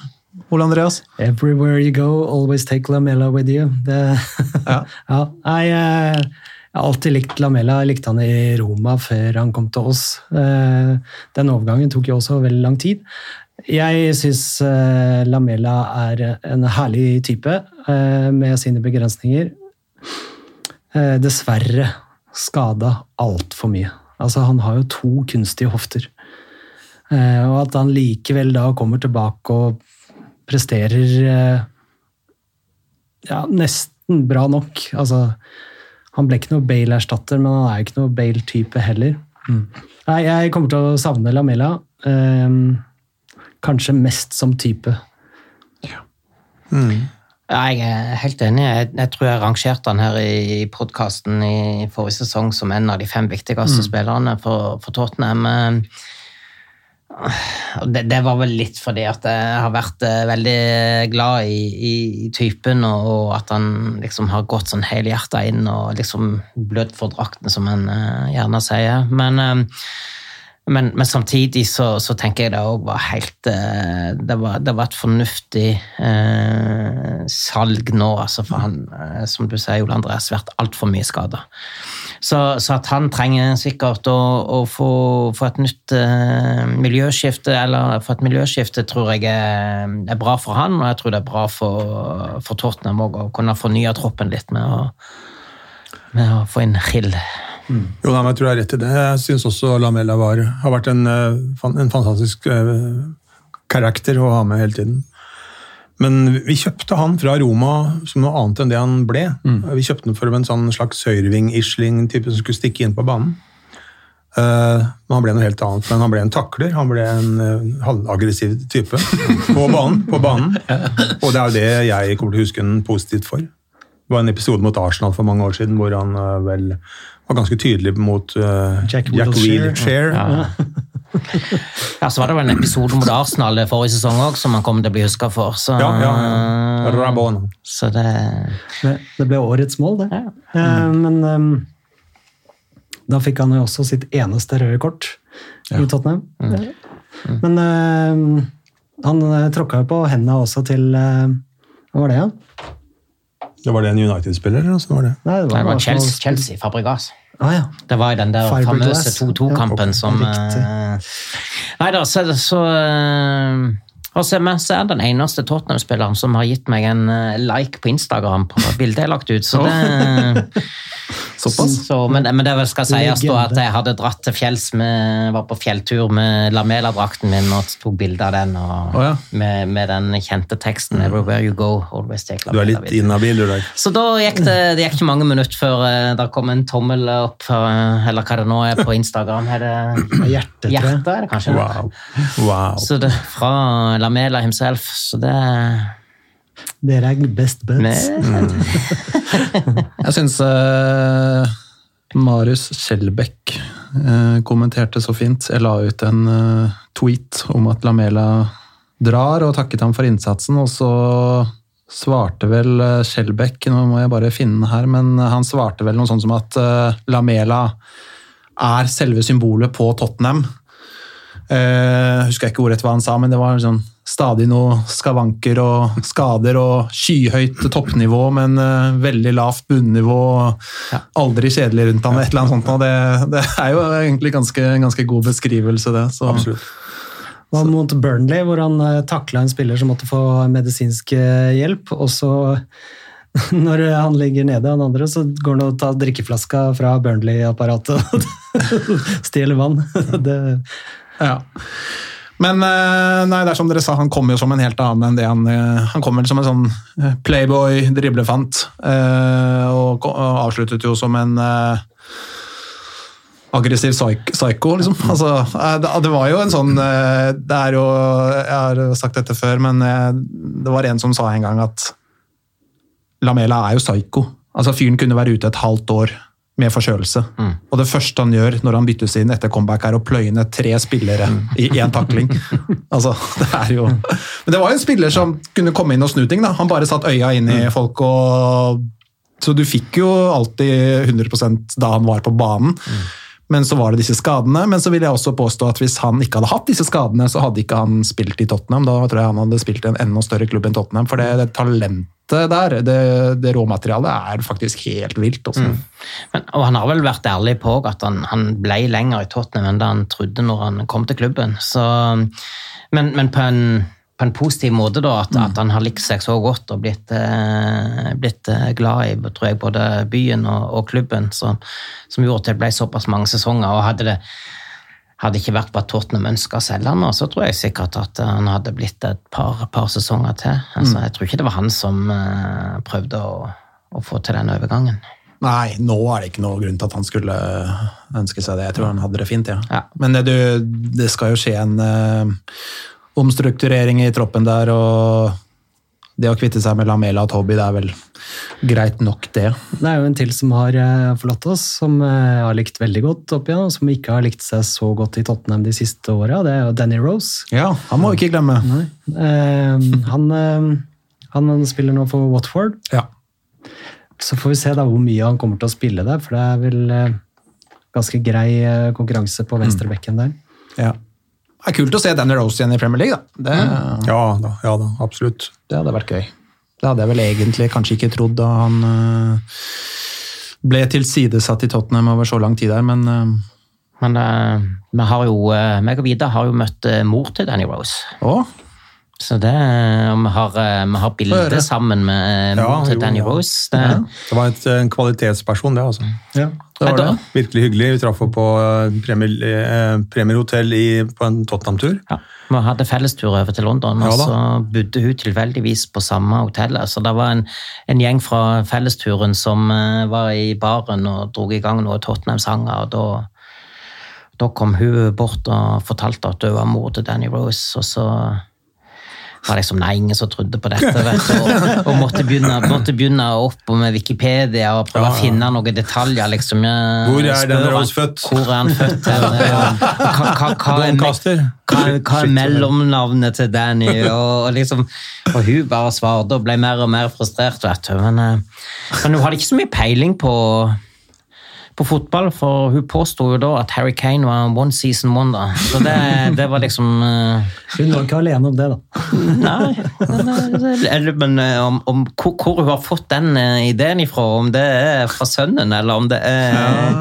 Ole Andreas? Everywhere you go, always take Lamella with you. Det, Ja. ja. Nei, eh, jeg har alltid likt Lamella. Jeg likte han i Roma før han kom til oss. Eh, Den overgangen tok jo også veldig lang tid. Jeg syns Lamella er en herlig type eh, med sine begrensninger. Eh, Dessverre skada altfor mye. Altså, han har jo to kunstige hofter. Eh, Og at han likevel da kommer tilbake og presterer eh, ja, nesten bra nok. Altså, han ble ikke noe Bale-erstatter, men han er jo ikke noe Bale-type heller. Nei, jeg kommer til å savne Lamela. eh, kanskje mest som type. Ja, jeg er helt enig. Jeg, jeg tror jeg rangerte han her i podkasten i forrige sesong som en av de fem viktigste spillerne for, for Tottenham. Eh, Det, det var vel litt fordi at jeg har vært eh, veldig glad i, i, i typen, og, og at han liksom har gått sånn helhjerta inn og liksom blødd for drakten, som en uh, gjerne sier. Men uh, men, men samtidig så, så tenker jeg det òg var helt uh, det var, det var et fornuftig eh, salg nå, altså, for han, eh, som du sier, Ole Andreas, vært altfor mye skada. Så, så at han trenger sikkert å, å få, få et nytt uh, miljøskifte, eller få et miljøskifte, tror jeg er, er bra for han, og jeg tror det er bra for, for Tottenham òg, å kunne fornye troppen litt med å, med å få inn Hill. Jo, nei, men jeg tror jeg har rett i det. Jeg syns også Lamella var, har vært en, eh, en fantastisk eh, karakter å ha med hele tiden. Men vi kjøpte han fra Roma som noe annet enn det han ble. Vi kjøpte han for en sånn slags høyreving-isling-type som skulle stikke inn på banen. Uh, men han ble noe helt annet. Men han ble en takler. Han ble en uh, halvaggressiv type på banen. På banen. Og det er jo det jeg kommer til å huske han positivt for. Det var en episode mot Arsenal for mange år siden hvor han uh, vel var ganske tydelig mot Jack Jack Wilshere. Wilshere. Ja, så var det vel en episode mot Arsenal forrige sesong òg som han kom til å bli huska for. Så, Ja, ja, ja. Rabona. så det Det, det ble årets mål, det. Eh, Men um, da fikk han jo også sitt eneste røde kort i Tottenham. Men uh, han uh, tråkka jo på hendene også til uh, Hva var det, ja? Det var det en United-spiller? eller var det? Nei, Det var Arsenal- Chelsea, Chelsea Fabregas. Ah, ja. Det var i den der famøse 2-2-kampen Ja, som riktig. eh, Nei da, så, så uh, og så er den eneste Tottenham-spilleren som har gitt meg en eh, like på Instagram på bildet jeg har lagt ut. Så det, Såpass? så, men, men det skal sies da at jeg hadde dratt til fjells med, var på fjelltur med Lamela-drakten min og tok bilde av den. Og, oh, ja. med, med den kjente teksten 'Everywhere you go, always take Du er litt inhabil, du da. Så da gikk det, det gikk ikke mange minutter før uh, det kom en tommel opp, uh, eller hva det nå er på Instagram. Er det Hjerte, hjertet, er det kanskje? Wow. wow. Så det fra Lamela himself, så det Dere er best buds. med, Jeg syns uh, Marius Skjelbæk uh, kommenterte så fint. Jeg la ut en uh, tweet om at Lamela drar, og takket ham for innsatsen. Og så svarte vel Skjelbæk, nå må jeg bare finne den her, men han svarte vel noe sånt som at eh, Lamela er selve symbolet på Tottenham. Uh, husker jeg ikke ordrett hva han sa, men det var sånn stadig noe skavanker og skader og skyhøyt toppnivå, men uh, veldig lavt bunnivå. Ja. Aldri kjedelig rundt han, et eller annet sånt. Og det, det er jo egentlig ganske, ganske god beskrivelse, det. Så. Absolutt. Hva mot Burnley, hvor han uh, takla en spiller som måtte få medisinsk eh, hjelp, og så når han ligger nede, han andre, så går han og tar drikkeflaska fra Burnley-apparatet og stjeler vann. det, Ja. Men eh, nei, det er som dere sa, han kommer jo som en helt annen enn det han Han Han kommer som en sånn eh, playboy, driblefant, eh, og, avsluttet jo som en eh, aggressiv psycho, liksom. Altså, eh, det, var jo en sånn eh, Det er jo Jeg har sagt dette før, men eh, det var en som sa en gang at Lamela er jo psycho. Altså Fyren kunne være ute et halvt år med forkjølelse. Og det første han gjør når han byttes inn etter comeback, er å pløye ned tre spillere i én takling. altså, det er jo Men det var jo en spiller som kunne komme inn og snu ting. da. Han bare satt øya inn i folk og Så du fikk jo alltid 100% da han var på banen. Men så var det disse skadene. Men så vil jeg også påstå at hvis han ikke hadde hatt disse skadene, så hadde ikke han spilt i Tottenham. Da tror jeg han hadde spilt i en enda større klubb enn Tottenham. For det, det talentet der, det, det råmaterialet, er faktisk helt vilt. Også. Men, og han har vel vært ærlig på at han, han ble lenger i Tottenham enn det han trodde når han kom til klubben. Så, men, men på, en, på en positiv måte, da, at, at han har likt seg så godt og blitt, eh, blitt eh, glad i tror jeg, både byen og, og klubben, som, som gjorde at det ble såpass mange sesonger. og hadde det hadde ikke vært på at Tottenham ønska å selge han, så tror jeg sikkert at han hadde blitt et par, par sesonger til. Altså, Jeg tror ikke det var han som eh, prøvde å, å få til den overgangen. Nei, nå er det ikke noe grunn til at han skulle ønske seg det. Jeg tror han hadde det fint, ja. Ja. Men det, du, det skal jo skje en eh, omstrukturering i troppen der, og det å kvitte seg med Lamela og Toby, det er vel greit nok, det. Det er jo en til som har eh, forlatt oss, som jeg har likt veldig godt opp igjen, og som ikke har likt seg så godt i Tottenham de siste åra. Det er jo Danny Rose. Ja, han må vi ikke glemme. Eh, han, eh, han spiller nå for Watford. Ja. Så får vi se da hvor mye han kommer til å spille der, for det er vel eh, ganske grei eh, konkurranse på venstrebekken der. ja. Det er kult å se Danny Rose igjen i Premier League, da. Det, Ja da, ja da, absolutt. det hadde vært gøy. Det hadde jeg vel egentlig kanskje ikke trodd da han uh, ble tilsidesatt i Tottenham over så lang tid der, men uh, Men uh, vi har jo, meg og Vidar har jo møtt mor til Danny Rose. å, Så det, og vi har, eh, vi har bilde sammen med eh, mor Ja, til Danny. Rose. Det, Det var et, en kvalitetsperson, det. altså. Ja. det var det. Virkelig hyggelig. Vi traff henne på premierhotell Premier, eh, Hotel på en Tottenham-tur. Ja, Vi hadde fellestur over til London, Ja og så bodde hun tilfeldigvis på samme hotellet. Så det var en, en gjeng fra fellesturen som eh, var i baren og dro i gang noen Tottenham-sanger. og da, da kom hun bort og fortalte at hun var mor til Danny Rose, og så var liksom nei, ingen som trodde på dette. Vet og, og måtte, begynne, måtte begynne opp med Wikipedia og prøve Ja, å finne noen detaljer. liksom. Hvor er den Rose født? Hvor er han født? Hva, hva, hva, er, hva, er mellomnavnet til Danny? Og, liksom, og hun bare svarte og ble mer og mer frustrert, vet. Men, eh, men hun hadde ikke så mye peiling på, på fotball, for hun påsto jo da at Harry Kane var one season wonder. Så det, det var liksom uh... Hun var ikke alene om det, da. Nei. Men, eh, eller, men eh, om, om hvor, hvor hun har fått den ideen ifra, om det er fra sønnen, eller om det er,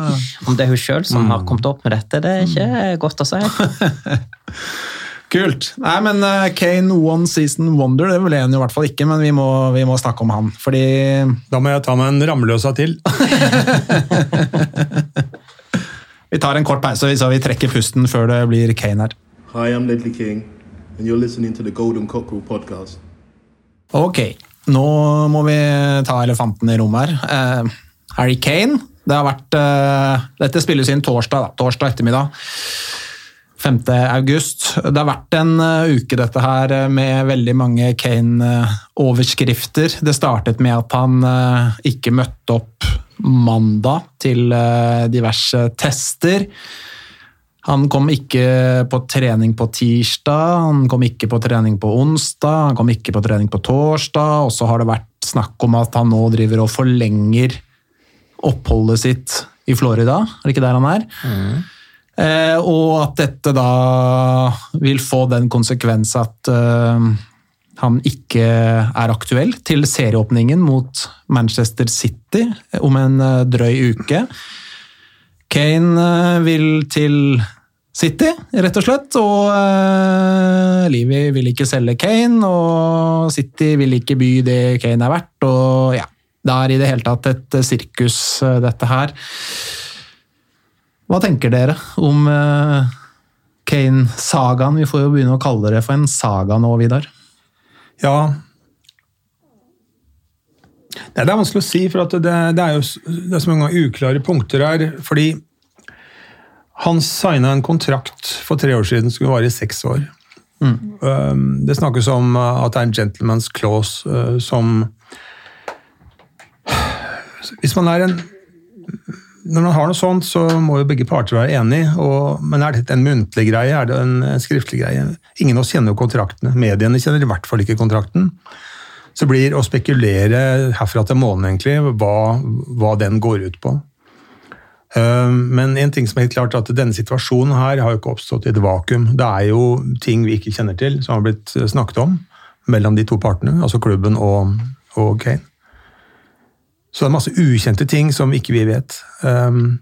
om det er hun sjøl som har kommet opp med dette, det er ikke godt å si. Kult. Nei, men eh, Kane One Season Wonder, det ble han i hvert fall ikke, men vi må, vi må snakke om han. Fordi Da må jeg ta meg en ramløsa til. vi tar en kort pause, så vi trekker pusten før det blir Kane her. Hi, I'm Ledley King, and you're listening to the Golden Cockerel podcast. Ok, nå må vi ta elefanten i rommet her. Uh, Harry Kane. Det har vært, uh, dette spilles inn torsdag, da, torsdag ettermiddag. 5. august. Det har vært en eh, uke dette her eh, med veldig mange Kane-overskrifter. Det startet med at han eh, ikke møtte opp mandag til diverse tester. Han kom ikke på trening på tirsdag, han kom ikke på trening på onsdag, han kom ikke på trening på torsdag, og så har det vært snakk om at han nå driver og forlenger oppholdet sitt i Florida. Er det ikke der han er? Eh, og at dette da vil få den konsekvens at eh, han ikke er aktuell til serieåpningen mot Manchester City om en eh, drøy uke. Kane eh, vil til City, rett og slett, og eh, Livi vil ikke selge Kane, og City vil ikke by det Kane er verdt, og ja, det er i det hele tatt et eh, sirkus, eh, dette her. Hva tenker dere om eh, Kane-sagaen? Vi får jo begynne å kalle det for en saga nå, Vidar. Ja Det er vanskelig å si, for at det, det er jo det er så mange uklare punkter her. Fordi han signa en kontrakt for tre år siden som skulle vare i seks år. Um, Det snakkes om uh, at det er en gentleman's clause uh, som Hvis man er en Når man har noe sånt, så må jo begge parter være enige. Og, men er dette en muntlig greie? Er det en skriftlig greie? Ingen av oss kjenner jo kontraktene. Mediene kjenner i hvert fall ikke kontrakten. Så blir å spekulere herfra til månen, egentlig, hva, hva den går ut på. Eh, men en ting som er helt klart at denne situasjonen her har jo ikke oppstått i et vakuum. Det er jo ting vi ikke kjenner til, som har blitt snakket om mellom de to partene, altså klubben og, og Kane. Så det er masse ukjente ting som ikke vi vet. Um,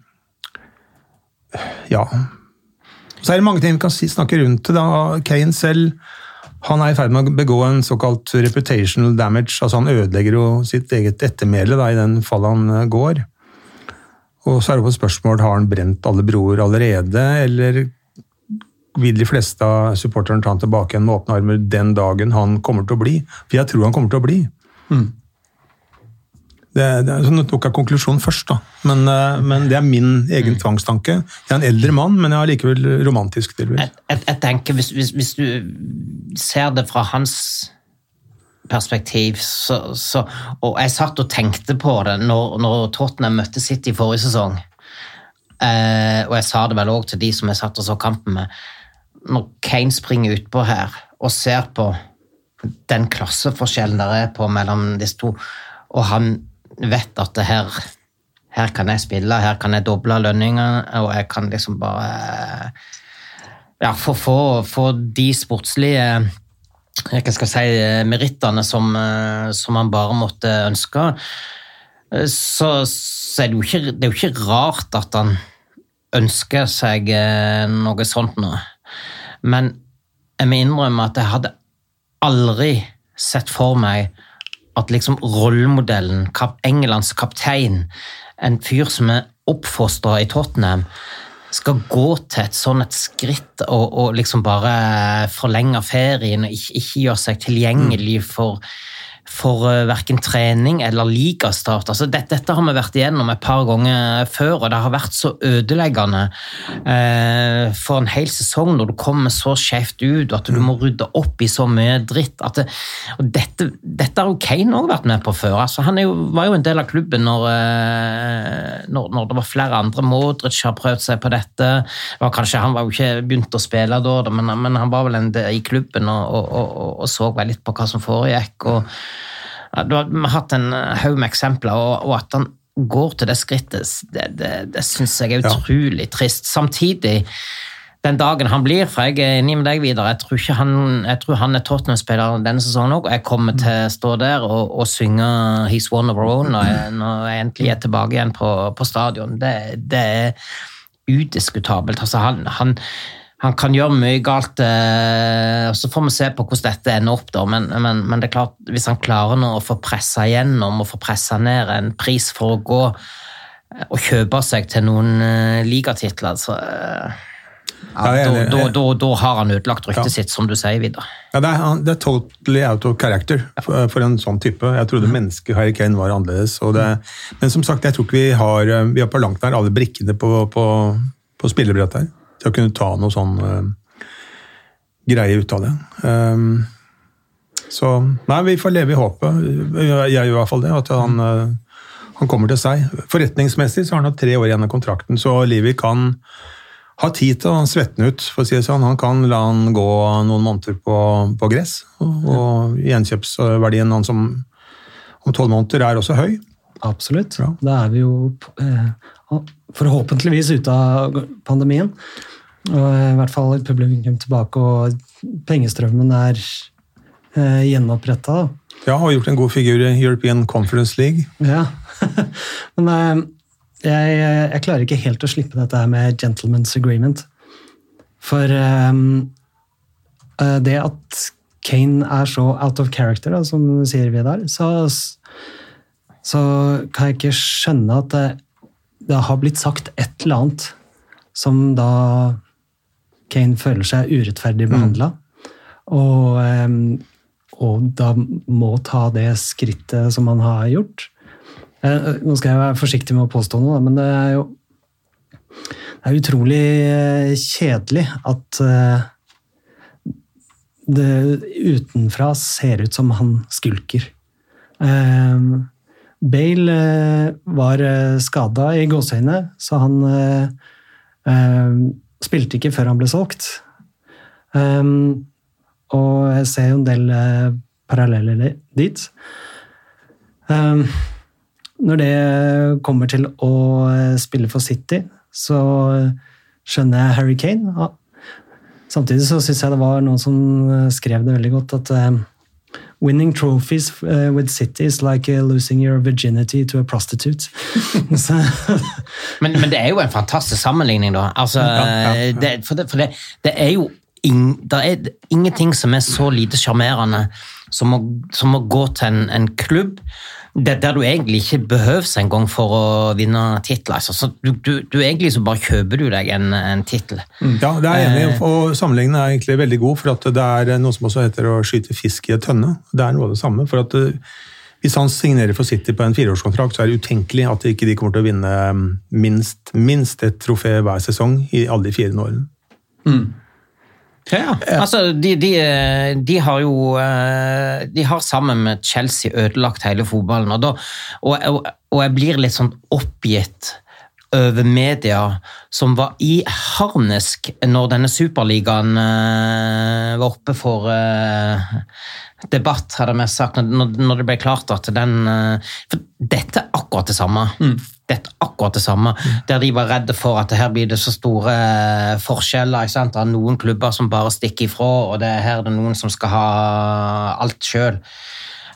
ja. Så er det mange ting vi kan snakke rundt det. Kane selv han er i ferd med å begå en såkalt reputational damage. altså Han ødelegger jo sitt eget ettermæle i den fallet han eh, går. Og så er det på spørsmål har han brent alle broer allerede, eller vil de fleste av supporterne ta han tilbake igjen med åpne armer den dagen han kommer til å bli? For jeg tror han kommer til å bli. Mm. Det, det er, nå tok jeg konklusjonen først, da. Men, eh, men, det er min egen mm. tvangstanke. Jeg er en eldre mann, men jeg er likevel romantisk. Jeg, jeg, jeg, tenker, hvis, hvis, hvis, du ser det fra hans perspektiv, så, så, Og jeg satt og tenkte på det når, når Tottenham møtte City i forrige sesong. Eh, og jeg sa det vel òg til de som jeg satt og så kampen med. Når Kane springer utpå her og ser på den klasseforskjellen der er på mellom disse to, og han vet at det her, her kan jeg spille, her kan jeg doble lønningene, og jeg kan liksom bare ja, få, få, få de sportslige jeg skal si, merittene som, som man bare måtte ønske, så, så er det, jo ikke, det er jo ikke rart at han ønsker seg eh, noe sånt nå. Men jeg må innrømme at jeg hadde aldri sett for meg at liksom rollemodellen, kap, Englands kaptein, en fyr som er oppfostra i Tottenham, skal gå til et sånn et skritt og, og liksom bare forlenge ferien og ikke, ikke gjøre seg tilgjengelig for for uh, verken trening eller ligastart. Altså, dette, dette, har vi vært igjennom et par ganger før, og det har vært så ødeleggende eh, for en hel sesong når du kommer så skjevt ut og at du må rydde opp i så mye dritt. Det, og dette, dette, har jo Kane òg vært med på før. Altså, han jo, var jo en del av klubben når, uh, når, når, det var flere andre. Modric har prøvd seg på dette. Var kanskje, han var jo ikke begynt å spille da, men, men han var vel en del i klubben og, og, og, og så litt på hva som foregikk. og du har, hatt en eh, haug med eksempler, og, og, at han går til det skrittet, det, det, det syns jeg er utrolig ja. trist. Samtidig, den dagen han blir, for jeg er enig med deg videre, jeg tror, ikke han, jeg tror han er Tottenham-spiller denne sesongen òg, og jeg kommer til å stå der og, og synge He's One of Our Own når jeg, når jeg endelig er tilbake igjen på, på stadion. Det, det, er udiskutabelt. Altså, han, han han kan gjøre mye galt. Eh, og Så får vi se på hvordan dette ender opp, da. Men, men, men det er klart, hvis han klarer nå å få pressa gjennom og få pressa ned en pris for å gå eh, og kjøpe seg til noen uh, ligatitler, så uh, ja, da, da, da, da, har han ødelagt ryktet ja. sitt, som du sier, Vidar. Ja, det er, det er totally out of character for, for, en sånn type. Jeg trodde mm. mennesket Harry Kane var annerledes. Det, men som sagt, jeg tror ikke vi har, vi har på langt nær alle brikkene på, på, på spillebrettet her til å kunne ta noe sånn uh, greie ut av det. Um, så nei, vi får leve i håpet. Jeg gjør i hvert fall det. At han, uh, han kommer til seg. Forretningsmessig så har han hatt tre år igjen av kontrakten, så Livi kan ha tid til å svette ut, for å si det sånn. Han kan la han gå noen måneder på, på gress. Og, og gjenkjøpsverdien han om, om tolv måneder er også høy. Absolutt. Ja. Da er vi jo eh, forhåpentligvis ute av pandemien. Og I hvert fall et publikum tilbake, og pengestrømmen er eh, gjenoppretta. Ja, har gjort en god figur i European Conference League. Ja, Men eh, jeg, jeg, klarer ikke helt å slippe dette her med gentleman's agreement. For eh, det at Kane er så out of character, da, som sier vi der, så, så kan jeg ikke skjønne at det, det har blitt sagt et eller annet som da Kane føler seg urettferdig behandla. Mm. Og, og, da må ta det skrittet som han har gjort. Eh, nå skal jeg være forsiktig med å påstå noe, men det er jo det er utrolig eh, kjedelig at eh, det utenfra ser ut som han skulker. Bale var skada i gåseøynene, så han spilte ikke før han ble solgt. Um, og jeg ser jo en del uh, paralleller dit. Um, når det kommer til å eh, spille for City, så skjønner jeg Harry Kane. Ja. Samtidig så syns jeg det var noen som eh, skrev det veldig godt, at eh, Winning trophies uh, with City is like uh, losing your virginity to a prostitute. Men, men det er jo en fantastisk sammenligning, da. Altså, Det, for det, for det, det er jo ing, er ingenting som er så lite sjarmerende som, å- som å gå til en, en klubb der, der du egentlig ikke behøves engang for å vinne titler. Altså, så du, du, du egentlig så bare kjøper du deg en, en tittel. Ja, det er jeg enig i, og sammenligningen er egentlig veldig god, for at det er noe som også heter å skyte fisk i et tønne. Det er noe av det samme. for at eh, Hvis han signerer for City på en fireårskontrakt, så er det utenkelig at ikke de kommer til å vinne mm, minst, minst et trofé hver sesong i alle de fire årene. Ja, altså de, de, de har jo eh, De har sammen med Chelsea ødelagt hele fotballen. Og, da, og, og, og jeg blir litt sånn oppgitt over media som var i harnisk når denne superligaen eh, var oppe for eh, debatt, hadde jeg sagt, når, det ble klart at den eh, For dette er akkurat det samme. Dette er akkurat det samme. Der de var redde for at her blir det så store forskjeller. Ikke sant? Det er noen klubber som bare stikker ifra, og det er her det er noen som skal ha alt sjøl.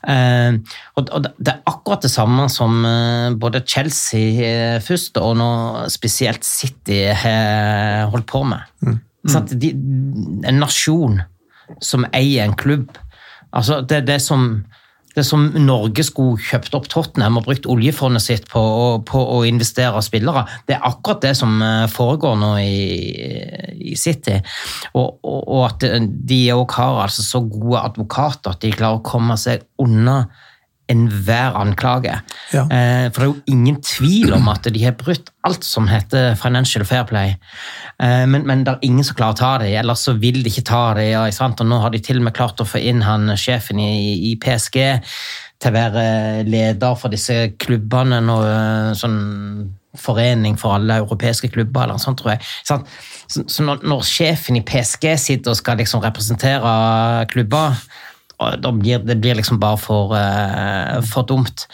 Eh, og, det er akkurat det samme som eh, både Chelsea eh, først, og nå spesielt City har holdt på med. Sant? De, en nasjon som eier en klubb. Altså, det er det som det som Norge skulle kjøpt opp Tottenham og brukt oljefondet sitt på, på å investere spillere. Det er akkurat det som eh, foregår nå i, i City. Og, og, og at de òg har altså så gode advokater at de klarer å komme seg unna enhver anklage. Ja. Eh, for det er jo ingen tvil om at de har brutt alt som heter financial fair play. Eh, men, men det er ingen som klarer å ta det, ellers så vil de ikke ta det. Ja, ikke sant? Og nå har de til og med klart å få inn han sjefen i, i PSG til å være leder for disse klubbene. Nå, eh, sånn forening for alle europeiske klubber, eller noe sånt, tror jeg. Så, så når, når sjefen i PSG sitter og skal liksom representere klubber, da blir, det blir liksom bare for, uh, for dumt.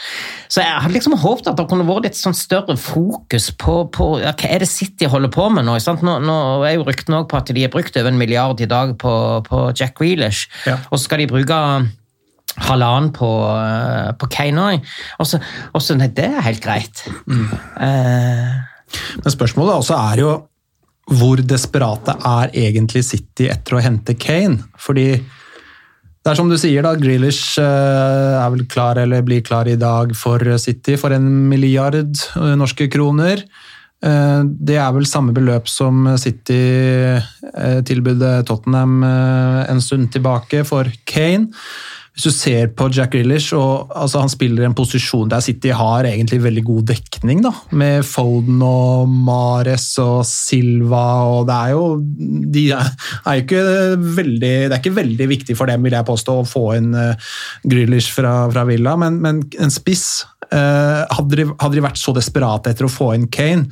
Så jeg hadde liksom håpet at det kunne vært litt sånn større fokus på, på ja, hva er det City holder på med nå. Nå, nå er jo ryktene på at de har brukt over en milliard i dag på, på Jack Grealish, Ja. og så skal de bruke halvannen på, uh, på Kane òg. Og så Nei, det er helt greit. Eh, Men spørsmålet også er jo hvor desperate er egentlig City etter å hente Kane? Fordi det er som du sier, da, Grealish eh, er vel klar eller blir klar i dag for City for en milliard eh, norske kroner. Eh, Det er vel samme beløp som City tilbød Tottenham en stund tilbake for Kane. Hvis du ser på Jack Grealish, og altså, han spiller en posisjon der City har egentlig veldig god dekning, da, med Foden og Mares og Silva, og det er jo de er, jo ikke veldig, Det er ikke veldig viktig for dem, vil jeg påstå, å få inn uh, Grealish fra, fra Villa, men, men en spiss uh, hadde, de, hadde de vært så desperate etter å få inn Kane,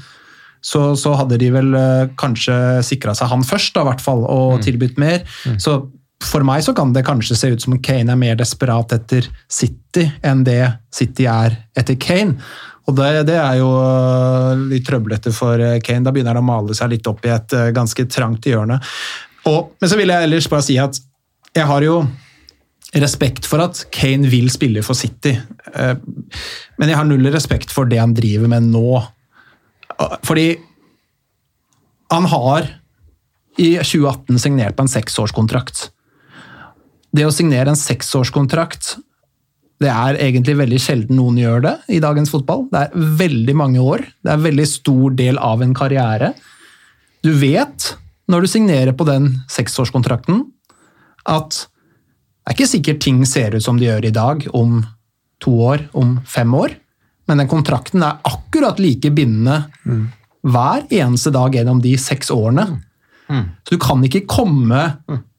så, så hadde de vel uh, kanskje sikra seg han først, da, hvert fall, og tilbudt mer. Så for meg så kan det kanskje se ut som Kane er mer desperat etter City enn det City er etter Kane. Og det, det er jo øh, litt trøblete for øh, Kane. Da begynner han å male seg litt opp i et øh, ganske trangt hjørne. Og, men så vil jeg ellers bare si at jeg har jo respekt for at Kane vil spille for City, eh, men jeg har null respekt for det han driver med nå. Fordi han har i 2018 signert på en seksårskontrakt. Det å signere en seksårskontrakt det er egentlig veldig sjelden noen gjør det i dagens fotball. Det er veldig mange år. Det er en veldig stor del av en karriere. Du vet, når du signerer på den seksårskontrakten, at det er ikke sikkert ting ser ut som de gjør i dag om to år, om fem år, men den kontrakten er akkurat like bindende hver eneste dag gjennom de seks årene. Så du kan ikke komme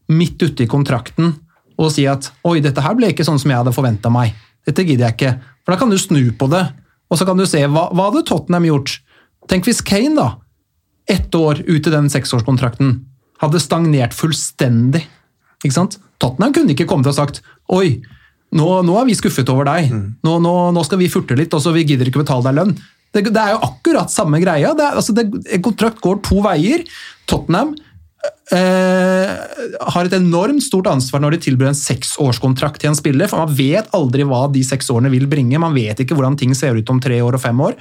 midt ute i kontrakten og si at oi, dette her ble ikke sånn som jeg hadde forventa meg. Dette gidder jeg ikke. For da kan du snu på det, og så kan du se hva, hva hadde Tottenham gjort? Tenk hvis Kane, da, ett år ut i den seksårskontrakten, hadde stagnert fullstendig. Ikke sant? Tottenham kunne ikke kommet og sagt Oi, nå, nå er vi skuffet over deg. Nå, nå, nå skal vi furte litt, og så vi gidder ikke betale deg lønn. Det, det er jo akkurat samme greia. Det er, altså det, en kontrakt går to veier. Tottenham har et enormt stort ansvar når de tilbyr en seksårskontrakt til en spiller, for man vet aldri hva de seks årene vil bringe. Man vet ikke hvordan ting ser ut om tre år og fem år.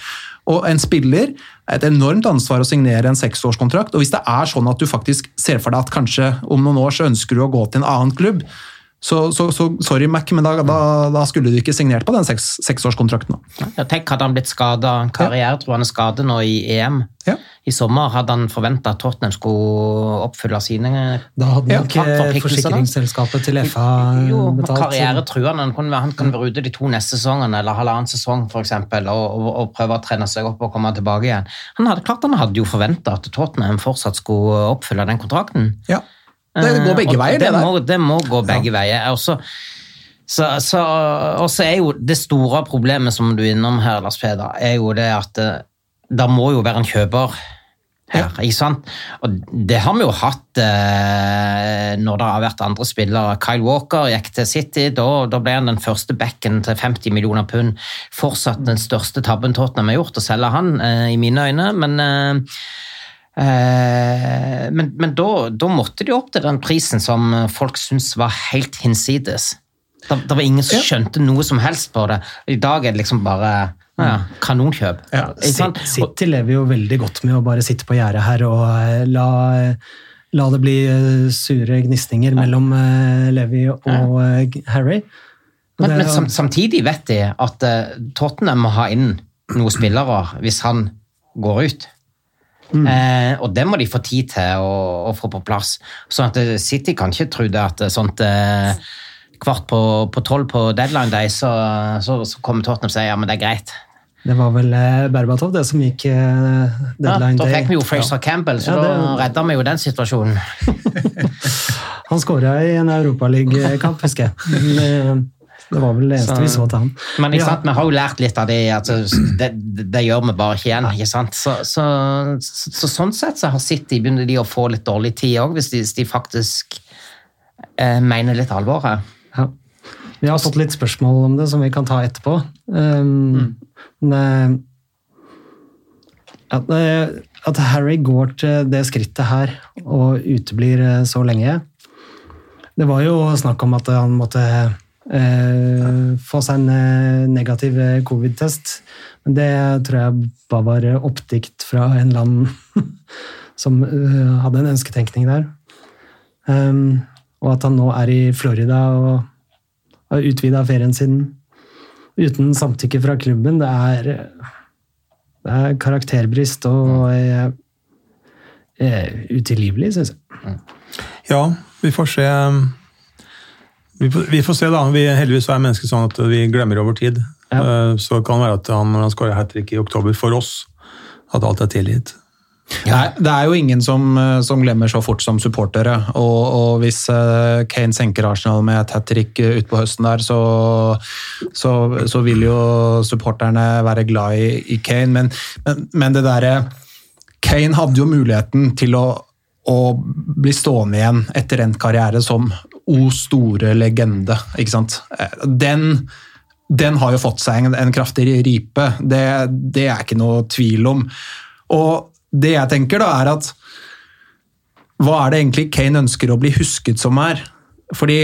Og en spiller er et enormt ansvar å signere en seksårskontrakt. Og hvis det er sånn at du faktisk ser for deg at kanskje om noen år så ønsker du å gå til en annen klubb, så, så, så sorry, Mac, men da, da, da, skulle du ikke signert på den seks, seksårskontrakten. Ja, tenk, hadde han blitt skada, karrieretruende skade nå i EM. Ja. I sommer hadde han forventa at Tottenham skulle oppfylle sine Da hadde Ja, nok eh, forpliktelsene. forsikringsselskapet til FA Jo, betalt. karrieretruende. Han kan, han kan være ute de to neste sesongene, eller halvannen sesong for eksempel, og, og, og prøve å trene seg opp og komme tilbake igjen. Han hadde, klart han hadde jo forventa at Tottenham fortsatt skulle oppfylle den kontrakten. Ja. Det går begge Eh, veier, det det der. Må, det må gå begge veier. Også, så, så er jo det store problemet som du er innom her, Lars Peder, er jo det at eh, det må jo være en kjøper her, ikke sant? Og det har vi jo hatt eh, når det har vært andre spillere. Kyle Walker gikk til City, da, da ble han den første backen til 50 millioner pund. Fortsatt den største tabben Tottenham har gjort, å selge han, eh, i mine øyne, men eh, Eh, men men da, da måtte de opp til den prisen som folk syntes var helt hinsides. Det var ingen som skjønte noe som helst på det. I dag er det liksom bare ja, kanonkjøp. Ja? City lever jo veldig godt med å bare sitte på gjerdet her og eh, la, la det bli eh, sure gnisninger mellom eh, Levi og Harry. Men, men sam, samtidig vet de at Tottenham må ha inn noen spillere hvis han går ut. Eh, og det må de få tid til å, å få på plass. Sånn at City kan ikke tro det at sånt eh, kvart på, på tolv på deadline day, så, så, så kommer Tottenham og sier ja, men det er greit. Det var vel eh, Berbatov det som gikk deadline Ja, da fikk vi jo Fraser Campbell, så Ja, det- da redda vi jo den situasjonen. Han skåra i en Europaligakamp, husker jeg. Men, eh, Det var vel det eneste Så- vi så til han. Men Ja. sant, vi har jo lært litt av det, at det, det, gjør vi bare ikke igjen. ikke sant? Så, så, så, så sånn sett så har City begynner de å få litt dårlig tid òg, hvis, hvis de faktisk eh, mener litt alvor her. Ja. Vi har fått litt spørsmål om det som vi kan ta etterpå. Um, men, eh, at, eh, at Harry går til det skrittet her og uteblir eh, så lenge Det var jo snakk om at han måtte eh, få seg en negativ covid-test, men det tror jeg bare var oppdikt fra en eller annen som hadde en ønsketenkning der. Um, og at han nå er i Florida og har utvida ferien sin uten samtykke fra klubben, det er, det er karakterbrist og er, er utilgivelig, syns jeg. Ja, vi får se. Vi får, vi får se, da. Vi, heldigvis er mennesker sånn at vi glemmer over tid. Ja. Eh, Så kan det være at han, når han skårer hat trick i oktober for oss, at alt er tilgitt. Nei, det er jo ingen som, eh, som glemmer så fort som supportere. Og, og hvis eh, Kane senker Arsenal med et hat trick utpå høsten der, så, så, så vil jo supporterne være glad i, i Kane. Men, men, men det derre Kane hadde jo muligheten til å, å bli stående igjen etter endt karriere som O store legende, ikke sant. Eh, Den den har jo fått seg en, en kraftig ripe. Det, det er ikke noe tvil om. Og det jeg tenker, da, er at hva er det egentlig Kane ønsker å bli husket som her? Fordi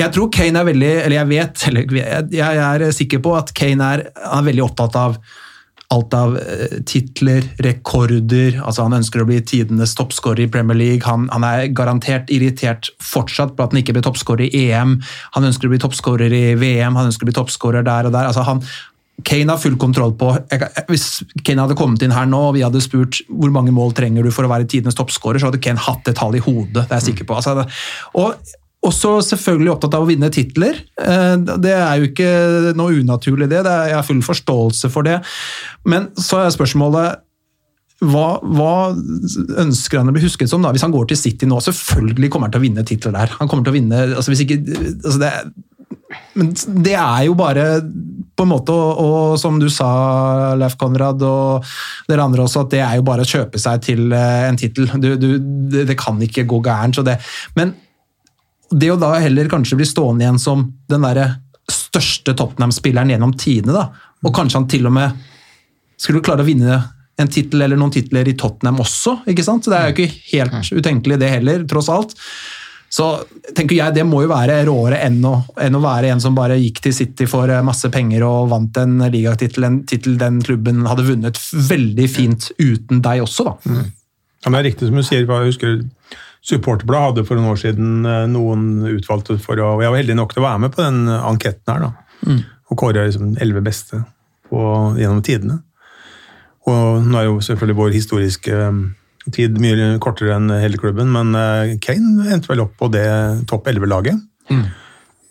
jeg tror Kane er veldig Eller jeg vet, eller jeg, er sikker på at Kane er, er veldig opptatt av alt av eh, titler, rekorder altså Han ønsker å bli tidenes toppskårer i Premier League. Han, han er garantert irritert fortsatt på at han ikke blir toppskårer i EM. Han ønsker å bli toppskårer i VM, han ønsker å bli toppskårer der og der. altså han Kane har full kontroll på Hvis Kane hadde kommet inn her nå og vi hadde spurt hvor mange mål trenger du for å være tidenes toppskårer, så hadde Kane hatt et tall i hodet. det er jeg sikker på. Altså, og også selvfølgelig opptatt av å vinne titler. Eh, Det er jo ikke noe unaturlig, det. det er, jeg har full forståelse for det. Men så er spørsmålet hva, hva ønsker han å bli husket som da, hvis han går til City nå? Selvfølgelig kommer han til å vinne titler der. Han kommer til å vinne altså hvis ikke, altså det, Men det er jo bare på en måte, og, og som du sa, Leif Konrad, og dere andre også, at det er jo bare å kjøpe seg til eh, en tittel. Du- du- Det, det kan ikke gå gærent. så det. Men det å da heller kanskje bli stående igjen som den derre største Tottenham-spilleren gjennom tidene, da, og kanskje han til og med skulle klare å vinne en tittel eller noen titler i Tottenham også, ikke sant? Så det er jo ikke helt utenkelig det heller, tross alt. Så tenker jeg det må jo være råere enn å, enn å være en som bare gikk til City for eh, masse penger og vant en ligatittel, en tittel den klubben hadde vunnet veldig fint uten deg også, da. Ja, men det er riktig som du sier. Jeg husker Supporterbladet hadde for noen år siden eh, noen utvalgte for å og Jeg var heldig nok til å være med på den anketten her. da. Og kåre liksom elleve beste på, gjennom tidene. Og nå er jo selvfølgelig vår historiske eh, tid mye kortere enn hele klubben, men eh, Kane endte vel opp på det topp elleve-laget.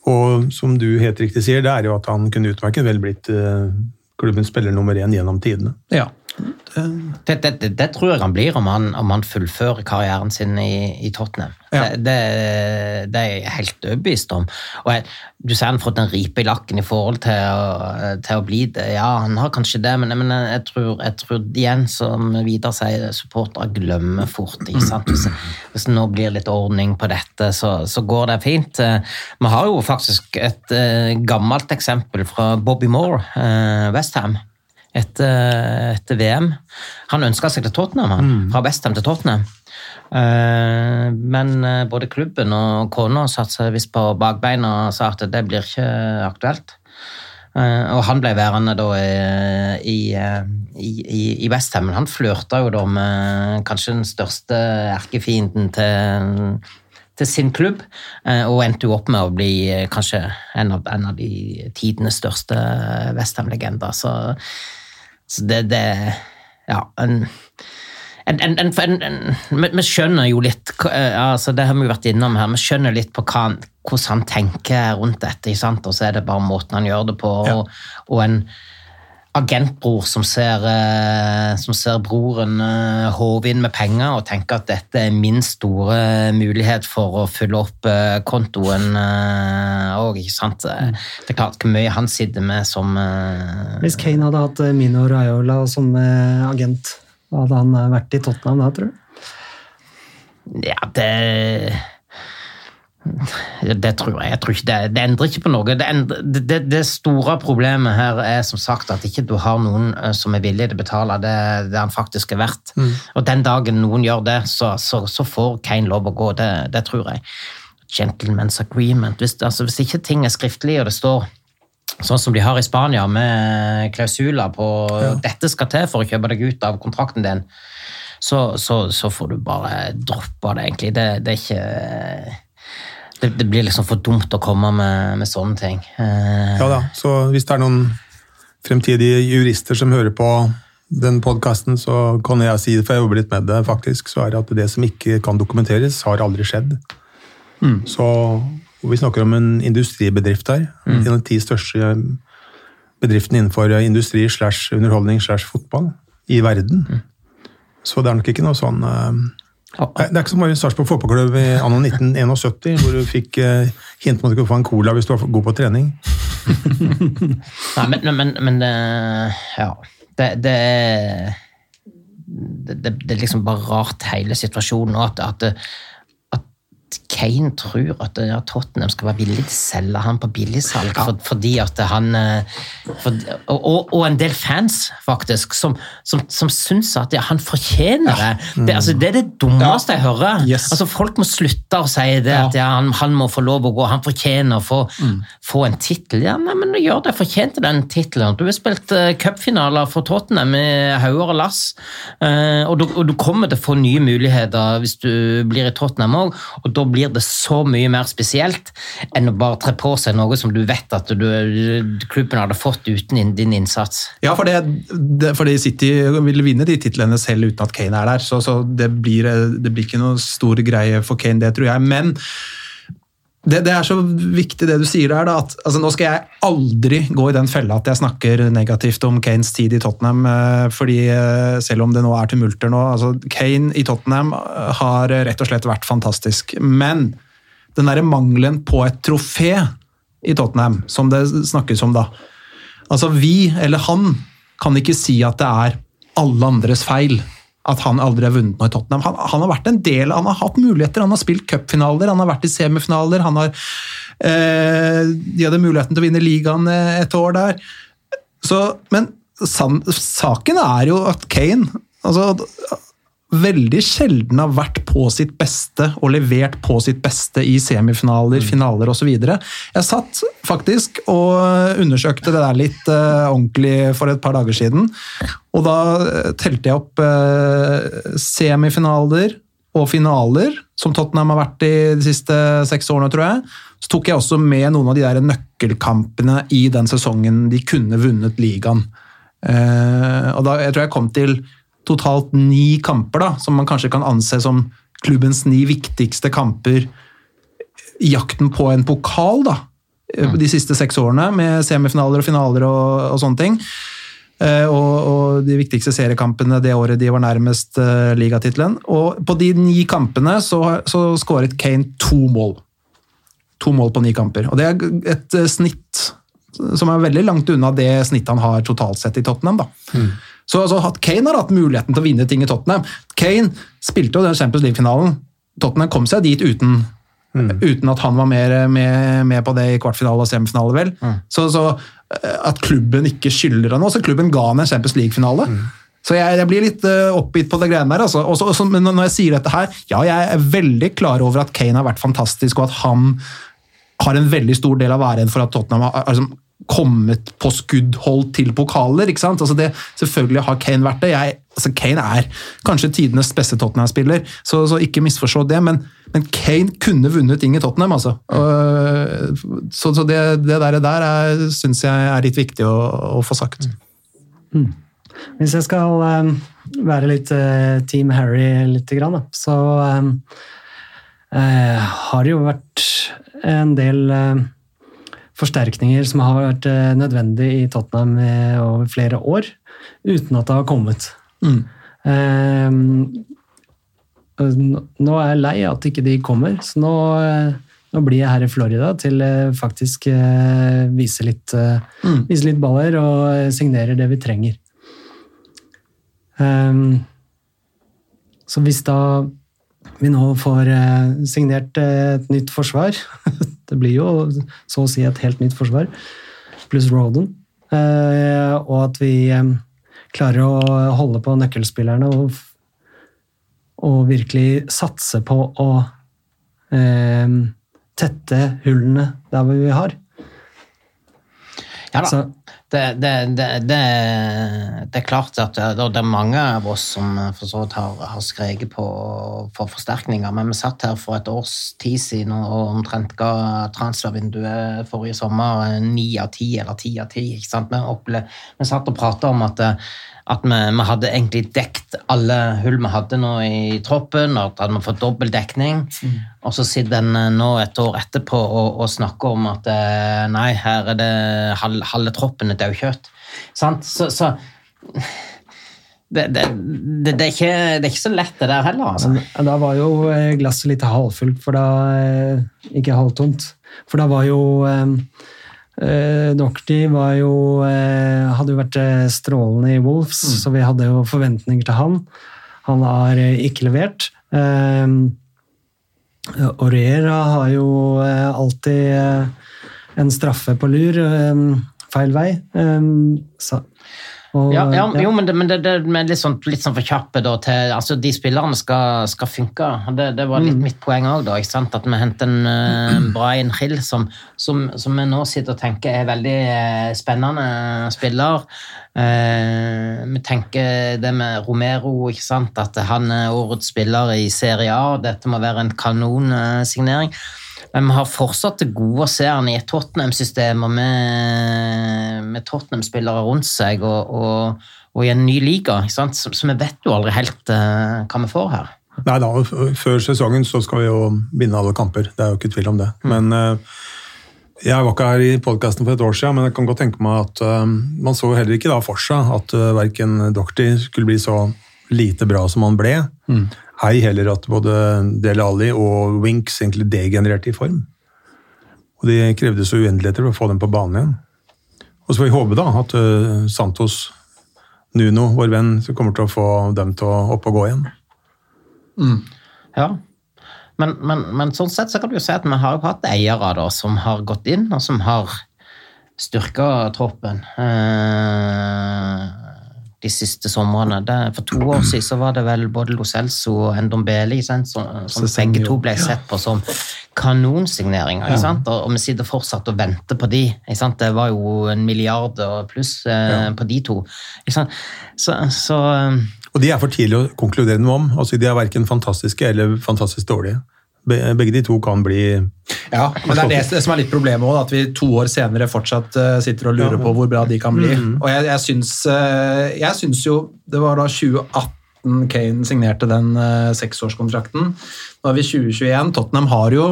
Og som du helt riktig sier, det er jo at han kunne utmerket vel blitt eh, klubbens spiller nummer én gjennom tidene. Ja. Det, det, det, tror jeg han blir om han, om han fullfører karrieren sin i, i Tottenham. Ja. Det, det, er jeg helt overbevist om. Og jeg, du ser han har fått en ripe i lakken i forhold til å, til å bli det. Ja, han har kanskje det, men, men jeg, tror, jeg tror igjen, som Vidar sier, supportere glemmer fort. Hvis, hvis det nå blir litt ordning på dette, så, så går det fint. Vi har jo faktisk et eh, gammelt eksempel fra Bobby Moore, eh, Westham etter, etter VM. Han ønska seg til Tottenham, han. Fra Westham til Tottenham. Eh, men eh, både klubben og kona satte seg visst på bakbeina og sa at det blir ikke aktuelt. Eh, og han ble værende da i, i, i, i- Westham, men han flørta jo da med kanskje den største erkefienden til til sin klubb, og endte jo opp med å bli kanskje en av, en av de tidenes største Westham-legender. Så, så det, det Ja. En, en, en, vi, skjønner jo litt eh, altså Det har vi jo vært innom her. Vi skjønner litt på hva, han- hvordan han tenker rundt dette, sant? og så er det bare måten han gjør det på. Og, og en agentbror som ser, eh, som ser broren eh, håve inn med penger og tenker at dette er min store mulighet for å fylle opp eh, kontoen òg, ikke sant. Det er klart hvor mye han sitter med som eh, Hvis Kane hadde hatt eh, Mino Raiola som eh, agent, hadde han eh, vært i Tottenham da, tror du? Ja, det det tror jeg. jeg tror ikke det, det endrer ikke på noe. Det, endrer, det, det, store problemet her er som sagt at ikke du har noen eh, som er villig til å betale det, det han faktisk er verdt. Og den dagen noen gjør det, så, så, så får Kane lov å gå. Det, det tror jeg. Gentlemen's agreement. Hvis, altså, hvis ikke ting er skriftlig og det står sånn som de har i Spania, med klausuler på dette skal til for å kjøpe deg ut av kontrakten din, så, så, så får du bare droppe det, egentlig. Det, det er ikke det, det blir liksom for dumt å komme med, med sånne ting. Eh, Ja da, så hvis det er noen fremtidige jurister som hører på den podkasten, så kan jeg si det, for jeg jobber litt med det faktisk, så er det at det som ikke kan dokumenteres, har aldri skjedd. Så og vi snakker om en industribedrift her. En av de ti største bedriftene innenfor industri slash underholdning slash fotball i verden. Så det er nok ikke noe sånn eh, Det er ikke som bare Sarpsborg fotballklubb i anno 1971, hvor du fikk eh, hint om at du kunne få en cola hvis du var god på trening. Nei, men, men, men det ja. Det, det, er- det, det, det er liksom bare rart, hele situasjonen. Og at, at, at Kane tror at Tottenham skal være villig til å selge han på billigsalg for, fordi at han eh, for, og, og, en del fans, faktisk, som, som, som syns at ja, han fortjener det. Det, altså, det er det dummeste jeg hører. Yes. Altså, folk må slutte å si det, at ja, han, han må få lov å gå, han fortjener å få, få en tittel. Ja, nei, men gjør det, fortjente den tittelen. Du har spilt uh, cupfinaler for Tottenham med hauger og lass, uh, og, du, og du kommer til å få nye muligheter hvis du blir i Tottenham òg, og da blir det så mye mer spesielt enn å bare tre på seg noe som du vet at du, klubben hadde fått uten din innsats. Ja, for det, fordi City vil vinne de titlene selv uten at Kane er der. Så, så det, blir, det blir ikke noe stor greie for Kane, det tror jeg. Men det, det er så viktig det du sier der, da, at altså, nå skal jeg aldri gå i den fella at jeg snakker negativt om Kanes tid i Tottenham. eh, fordi eh, selv om det nå er tumulter nå altså Kane i Tottenham eh, har rett og slett vært fantastisk. Men den derre mangelen på et trofé i Tottenham, som det snakkes om da Altså vi, eller han, kan ikke si at det er alle andres feil at han aldri har vunnet noe i Tottenham. Han, han har vært en del, han har hatt muligheter, han har spilt cupfinaler, han har vært i semifinaler, han har eh, De hadde muligheten til å vinne ligaen eh, et år der. Så, men san, saken er jo at Kane altså, veldig sjelden har vært på sitt beste og levert på sitt beste i semifinaler, finaler osv. Jeg satt faktisk og undersøkte det der litt uh, ordentlig for et par dager siden. Og da eh, telte jeg opp uh, semifinaler og finaler, som Tottenham har vært i de siste seks årene, tror jeg. Så tok jeg også med noen av de der nøkkelkampene i den sesongen de kunne vunnet ligaen. Uh, og da, Jeg tror jeg kom til totalt ni kamper, da, som man kanskje kan anse som klubbens ni viktigste kamper i jakten på en pokal da, de siste seks årene, med semifinaler og finaler og, og sånne ting. Eh, og, og, de viktigste seriekampene det året de var nærmest uh, ligatittelen. Og på de ni kampene så, så skåret Kane to mål. To mål på ni kamper. Og det er et snitt som er veldig langt unna det snittet han har totalt sett i Tottenham. da. Mm. Så altså, Kane har hatt muligheten til å vinne ting i Tottenham. Kane spilte jo den Champions League-finalen. Tottenham kom seg dit uten, mm. uten at han var mer med, med, på det i kvartfinale og semifinale, vel. Mm. Så, så, eh, at klubben ikke skylder han Så Klubben ga han en Champions League-finale. Mm. Så jeg, jeg, blir litt uh, oppgitt på det greiene der. Altså. Også, også, men når jeg sier dette her, ja, jeg er veldig klar over at Kane har vært fantastisk, og at han har en veldig stor del av æren for at Tottenham har, altså, kommet på skuddhold til pokaler. ikke sant? Altså det, selvfølgelig har Kane vært det. Jeg, altså Kane er kanskje tidenes beste Tottenham-spiller, så, så, ikke misforstå det. Men, men, Kane kunne vunnet ting i Tottenham, altså. Og, så, så, det, det der, der syns jeg er litt viktig å, å få sagt. Mm. Hvis jeg skal um, være litt uh, Team Harry lite grann, så har det jo vært en del forsterkninger som har vært eh, nødvendig i Tottenham over flere år, uten at det har kommet. Mm. Um, nå er jeg lei at ikke de kommer, så nå, nå blir jeg her i Florida til faktisk uh, vise litt, mm. vise litt baller og signerer det vi trenger. Um, så hvis da vi nå får signert et nytt forsvar Det blir jo så å si et helt nytt forsvar, pluss Roden. Eh, og at vi eh, klarer å holde på nøkkelspillerne og, og virkelig satse på å eh, tette hullene der vi har. Ja da. Så, det, det, det, det, er klart at det, er mange av oss som for så vidt har, har skreket på for forsterkninger, men vi satt her for et års tid siden og omtrent ga transfervinduet forrige sommer ni av ti eller ti av ti. Vi, satt og prata om at at vi, vi, hadde egentlig dekt alle hull vi hadde nå i troppen, og at vi fått dobbel dekning. Mm. Og så sitter en eh, nå et år etterpå og, og snakker om at eh, nei, her er det halve, halve troppen er daukjøtt. Sant? Så, så det, det, det, det, er ikke, det, er ikke, så lett, det der heller. Altså. Da var jo eh, glasset litt halvfullt, for da Ikke halvtomt. For da var jo Eh, Doherty var jo, eh, hadde jo vært eh, strålende i Wolves, mm. så vi hadde jo forventninger til han. Han har ikke levert. Orera har jo alltid en straffe på lur. Feil vei. Så og, ja, ja, jo, men det, men det, det med litt sånn, litt sånn for kjappe da, til altså De spillerne skal, skal funke. Det, det, var litt mm. mitt poeng òg, At vi henter en uh, Brian Hill, som, som, som, vi nå sitter og tenker er veldig uh, spennende spiller. Uh, vi tenker det med Romero, ikke sant? at han er årets spiller i Serie A. Dette må være en kanonsignering. Men vi har fortsatt det gode seerne i et Tottenham-system og med, med Tottenham-spillere rundt seg og, og, og, i en ny liga. Så, så, vi vet jo aldri helt uh, hva vi får her. Nei da, før sesongen så skal vi jo vinne alle kamper. Det er jo ikke tvil om det. Mm. Men uh, jeg var ikke her i podkasten for et år siden, men jeg kan godt tenke meg at uh, man så heller ikke da for seg at uh, verken Doctor skulle bli så lite bra som han ble. Mm. Ei heller at både Del Ali og Winks egentlig degenererte i form. Og de krevde så uendeligheter for å få dem på banen igjen. Og så får vi håpe da at eh, Santos Nuno, vår venn, kommer til å få dem til å opp og gå igjen. Ja. Men, men, men sånn sett så kan du jo si at vi har jo hatt eiere da, som har gått inn, og som har styrka troppen eh, de siste somrene. Det, for to år siden så var det vel både Lo Celso og Endombele som, som begge to ble sett på som kanonsigneringer. sant? Og, og vi sitter fortsatt og venter på de. Det var jo en milliard pluss eh, på de to. Så, så eh, Og de er for tidlig å konkludere noe om. Altså, de er verken fantastiske eller fantastisk dårlige. Be- Begge de to kan bli Ja, men det er det, som er litt problemet òg, at vi to år senere fortsatt eh, sitter og lurer på hvor bra de kan bli. Og jeg, jeg, syns, eh, jeg syns jo Det var da 2018 Kane signerte den eh, seksårskontrakten. Nå er vi 2021. Tottenham har jo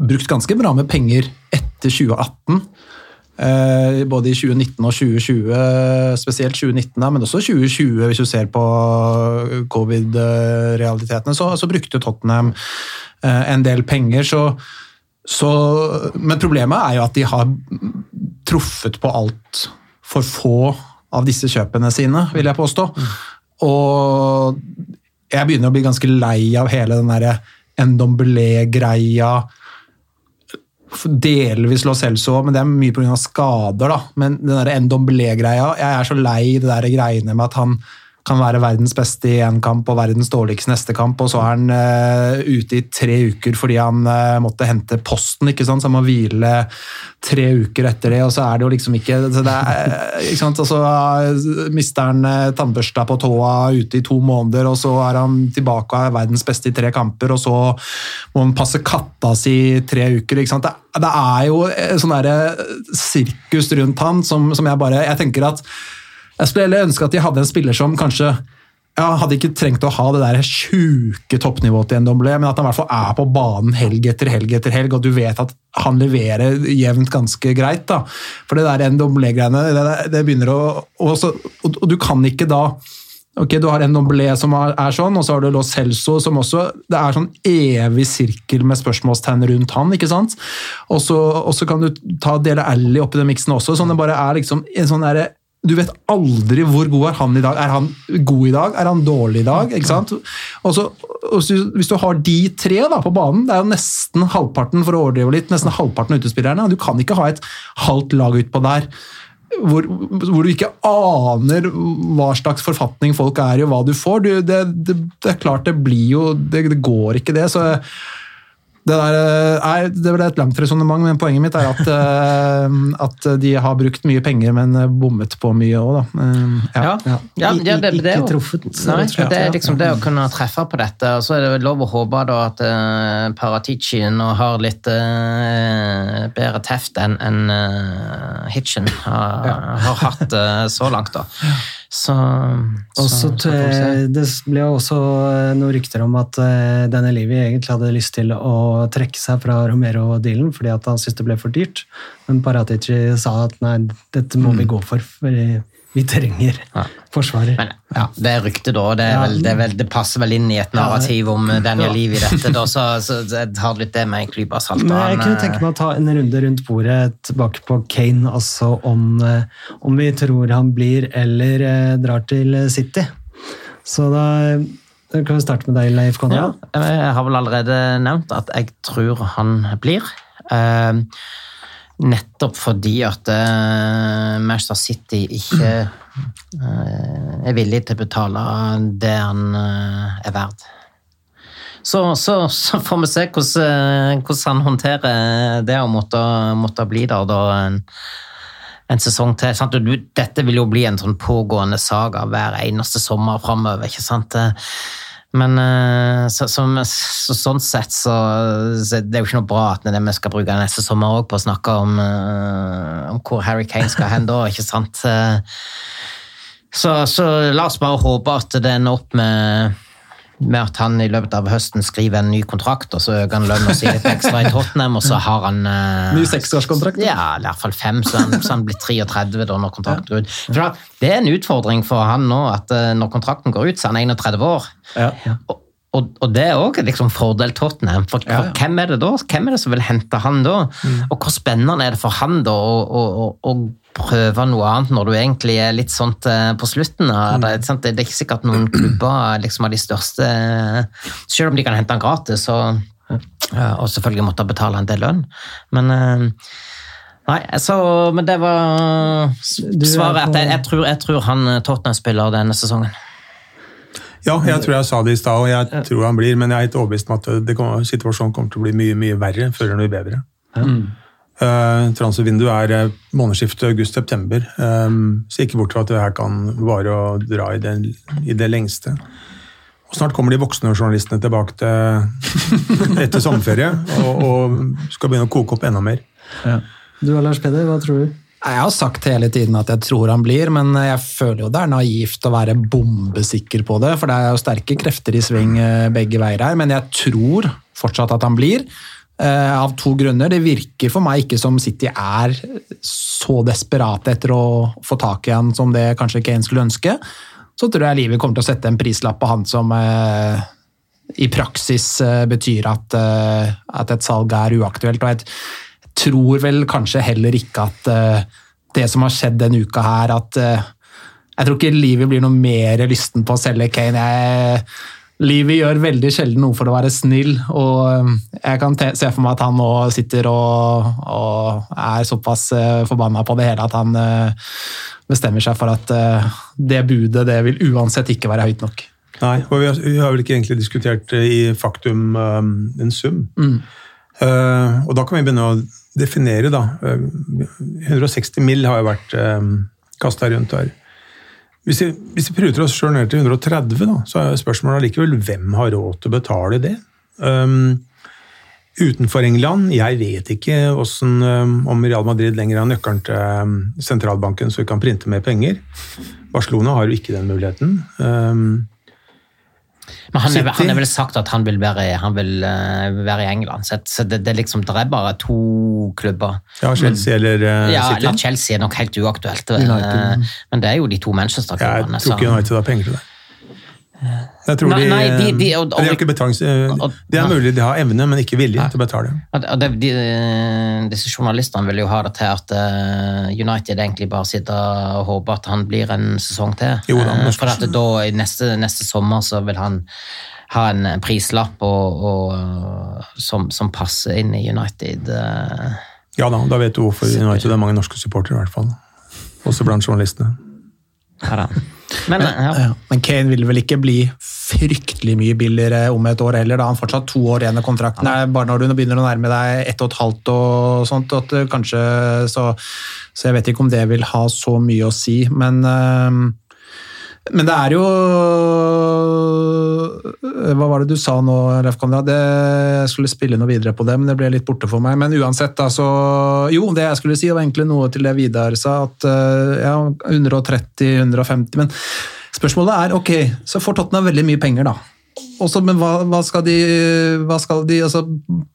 brukt ganske bra med penger etter 2018. Eh, både i 2019 og 2020, spesielt 2019, men også 2020, hvis du ser på covid-realitetene, så, så brukte Tottenham eh, en del penger. Så, så, men problemet er jo at de har truffet på alt for få av disse kjøpene sine, vil jeg påstå. Og jeg begynner å bli ganske lei av hele den derre Ndombele-greia delvis Lo Celso, men det er mye pga. skader. da. Men den Ndombele-greia Jeg er så lei det der greiene med at han kan være verdens beste i én kamp og verdens dårligste neste kamp, og så er han uh, ute i tre uker fordi han uh, måtte hente posten, ikke sant? så han må hvile tre uker etter det, og så er det jo liksom ikke, så det er, ikke sant? Og så eh, mister han eh, tannbørsta på tåa ute i to måneder, og så er han tilbake og er verdens beste i tre kamper, og så må han passe katta si i tre uker. ikke sant? Det, det er jo eh, sånn derre sirkus rundt han som, som jeg bare Jeg tenker at jeg skulle heller ønske at de hadde en spiller som kanskje ja, hadde ikke trengt å ha det der sjuke toppnivået til Ndombele, men at han i hvert fall er på banen helg etter helg etter helg, og du vet at han leverer jevnt ganske greit. da. For det der Ndombele-greiene, det, det begynner å og, så, og, og du kan ikke da Ok, Du har Ndombele som er, er sånn, og så har du Lo Celso som også Det er sånn evig sirkel med spørsmålstegn rundt han. ikke sant? Og så, kan du ta Dele Alli oppi den miksen også. sånn det bare er liksom en sånn derre du vet aldri hvor god er han i dag. Er han god i dag? Er han dårlig i dag? ikke sant? Og så, hvis du har de tre da på banen, det er jo nesten halvparten for å overdrive litt, nesten halvparten av utespillerne. Du kan ikke ha et halvt lag utpå der hvor, hvor du ikke aner hva slags forfatning folk er i, og hva du får. Du, det, det, det er klart det blir jo Det, det går ikke, det. så det, der, er, det ble et langt resonnement, men poenget mitt er at, eh, at de har brukt mye penger, men bommet på mye òg, da. Ja, Ja, ja. ja, det, det, Ikke truffet, Nei, det er liksom det å kunne treffe på dette. og Så er det vel lov å håpe da at uh, Paratici nå har litt uh, bedre teft enn en, uh, Hitchen har, har hatt uh, så langt, da. Så, så får. Det ble også eh, noen rykter om at eh, denne Livi egentlig hadde lyst til å trekke seg fra Romero-dealen fordi at han syntes det ble for dyrt. Men Paratici sa at nei, dette må vi gå for, for vi trenger Ja. forsvarer. Men ja, det er rykte, da. Det, vel, det, vel, det passer vel inn i et narrativ om Daniel Ja. Liv i dette, da, så, så jeg tar litt det med en klype salt. Men jeg kunne eh, tenke meg å ta en runde rundt bordet tilbake på Kane, altså om, eh, om vi tror han blir eller eh, drar til City. Så da kan vi starte med deg, Leif Konrad. Ja, jeg har vel allerede nevnt at jeg tror han blir. Eh, nettopp fordi at eh, Manchester City ikke eh, er villig til å betale det han eh, er verd. Så, så, så får vi se hvordan, hvordan han håndterer det å måtte, måtte bli der da en, en sesong til. Sant? Dette vil jo bli en sånn pågående saga hver eneste sommer framover. Men eh, så, som- så, sånn sett så, så det er jo ikke noe bra at det vi skal bruke neste sommer òg på å snakke om, eh, om hvor Harry Kane skal hen da, ikke sant? Eh, Så, så la oss bare håpe at det ender opp med, med at han i løpet av høsten skriver en ny kontrakt, og så øker han lønna si litt ekstra i Tottenham, og så har han eh, Ny seksårskontrakt. ja, i hvert fall fem, så han, så han blir 33 da når kontrakten går ut. For da, det er en utfordring for han nå, at eh, når kontrakten går ut, så er han 31 år. Ja. Og, og, og det er òg liksom fordel Tottenham. For, Ja, ja. hvem er det da? Hvem er det som vil hente han da? Og hvor spennende er det for han da å prøve noe annet når du egentlig er litt sånt eh, på slutten? av det, sant? det er ikke sikkert noen klubber liksom av de største Selv om de kan hente han gratis, og, og selvfølgelig måtte betale en del lønn. Men eh, Nei, så, men det var svaret. at jeg, jeg, tror, jeg tror han eh, Tottenham-spiller denne sesongen. Ja, jeg tror jeg sa det i stad, og jeg tror han blir, men jeg er helt overbevist om at det kommer, situasjonen kommer til å bli mye mye verre før den blir bedre. Uh, Transfervinduet er eh, månedsskiftet august-september, um, så ikke bort fra at det her kan vare og dra i det, i det lengste. Og Snart kommer de voksne journalistene tilbake til etter sommerferie og, og skal begynne å koke opp enda mer. Du Lars Peder, hva tror du? Jeg har sagt hele tiden at jeg tror han blir, men jeg føler jo det er naivt å være bombesikker på det, for det er jo sterke krefter i sving eh, begge veier her, men jeg tror fortsatt at han blir. Eh, Av to grunner. Det virker for meg ikke som City er så desperate etter å få tak i han som det kanskje Kane skulle ønske. Så tror jeg livet kommer til å sette en prislapp på han som eh, i praksis eh, betyr at, eh, at et salg er uaktuelt. og jeg tror vel kanskje heller ikke at eh, det som har skjedd denne uka her, at eh, Jeg tror ikke livet blir noe mer lysten på å selge Kane. Jeg, Livi gjør veldig sjelden noe for å være snill, og eh, jeg kan se for meg at han nå sitter og, og er såpass uh, forbanna på det hele at han eh, bestemmer seg for at eh, det budet det vil uansett ikke være høyt nok. Nei, og vi har, vi har vel ikke egentlig diskutert eh, i faktum um, en sum. Eh, og da kan vi begynne å definere, da. Eh, 160 mill. har jo vært um, kasta rundt her. Hvis vi, hvis vi pruter oss sjøl ned til 130, da, så er spørsmålet allikevel hvem har råd til å betale det? Um, utenfor England, jeg vet ikke hvordan, um, om Real Madrid lenger har nøkkelen til um, sentralbanken så vi kan printe mer penger. Barcelona har jo ikke den muligheten. Men han, er, han har vel sagt at han vil være, han vil, eh, være i England, så, det, det, er liksom, det er bare to klubber. ja, Chelsea eller uh, Ja, City. eller Chelsea er nok helt uaktuelt, eh, United. men det er jo de to Jeg Manchester-klubbene. tror ikke United har penger til det. Jeg tror Nei, nei, de- de- og- de har ikke betalings... og- Det er mulig de har evne, men ikke vilje til å betale. Det, de, disse journalistene vil jo ha det til at eh, United egentlig bare sitter og håper at han blir en sesong til. Jo da, Eh, det for at da neste, neste sommer så vil han ha en prislapp og, og, som, som passer inn i United. eh. Ja da, da vet du hvorfor United er mange norske supportere, i hvert fall. Også blant journalistene. Ja da. Men, eh, ja. Ja, men Kane vil vel ikke bli fryktelig mye billigere om et år heller, da han fortsatt to år igjen av kontrakten. Er bare når du begynner å nærme deg ett og et halvt og sånt, at kanskje så, så jeg vet ikke om det vil ha så mye å si, men øhm, men det er jo Hva var det du sa nå, Leif Konrad? Jeg skulle spille noe videre på det, men det ble litt borte for meg. Men uansett, da, så Jo, det jeg skulle si, var egentlig noe til det Vidar sa, at øh, ja, 130-150, men spørsmålet er ok, så får Tottenham veldig mye penger, da. Også, men hva, hva skal de, hva skal de altså,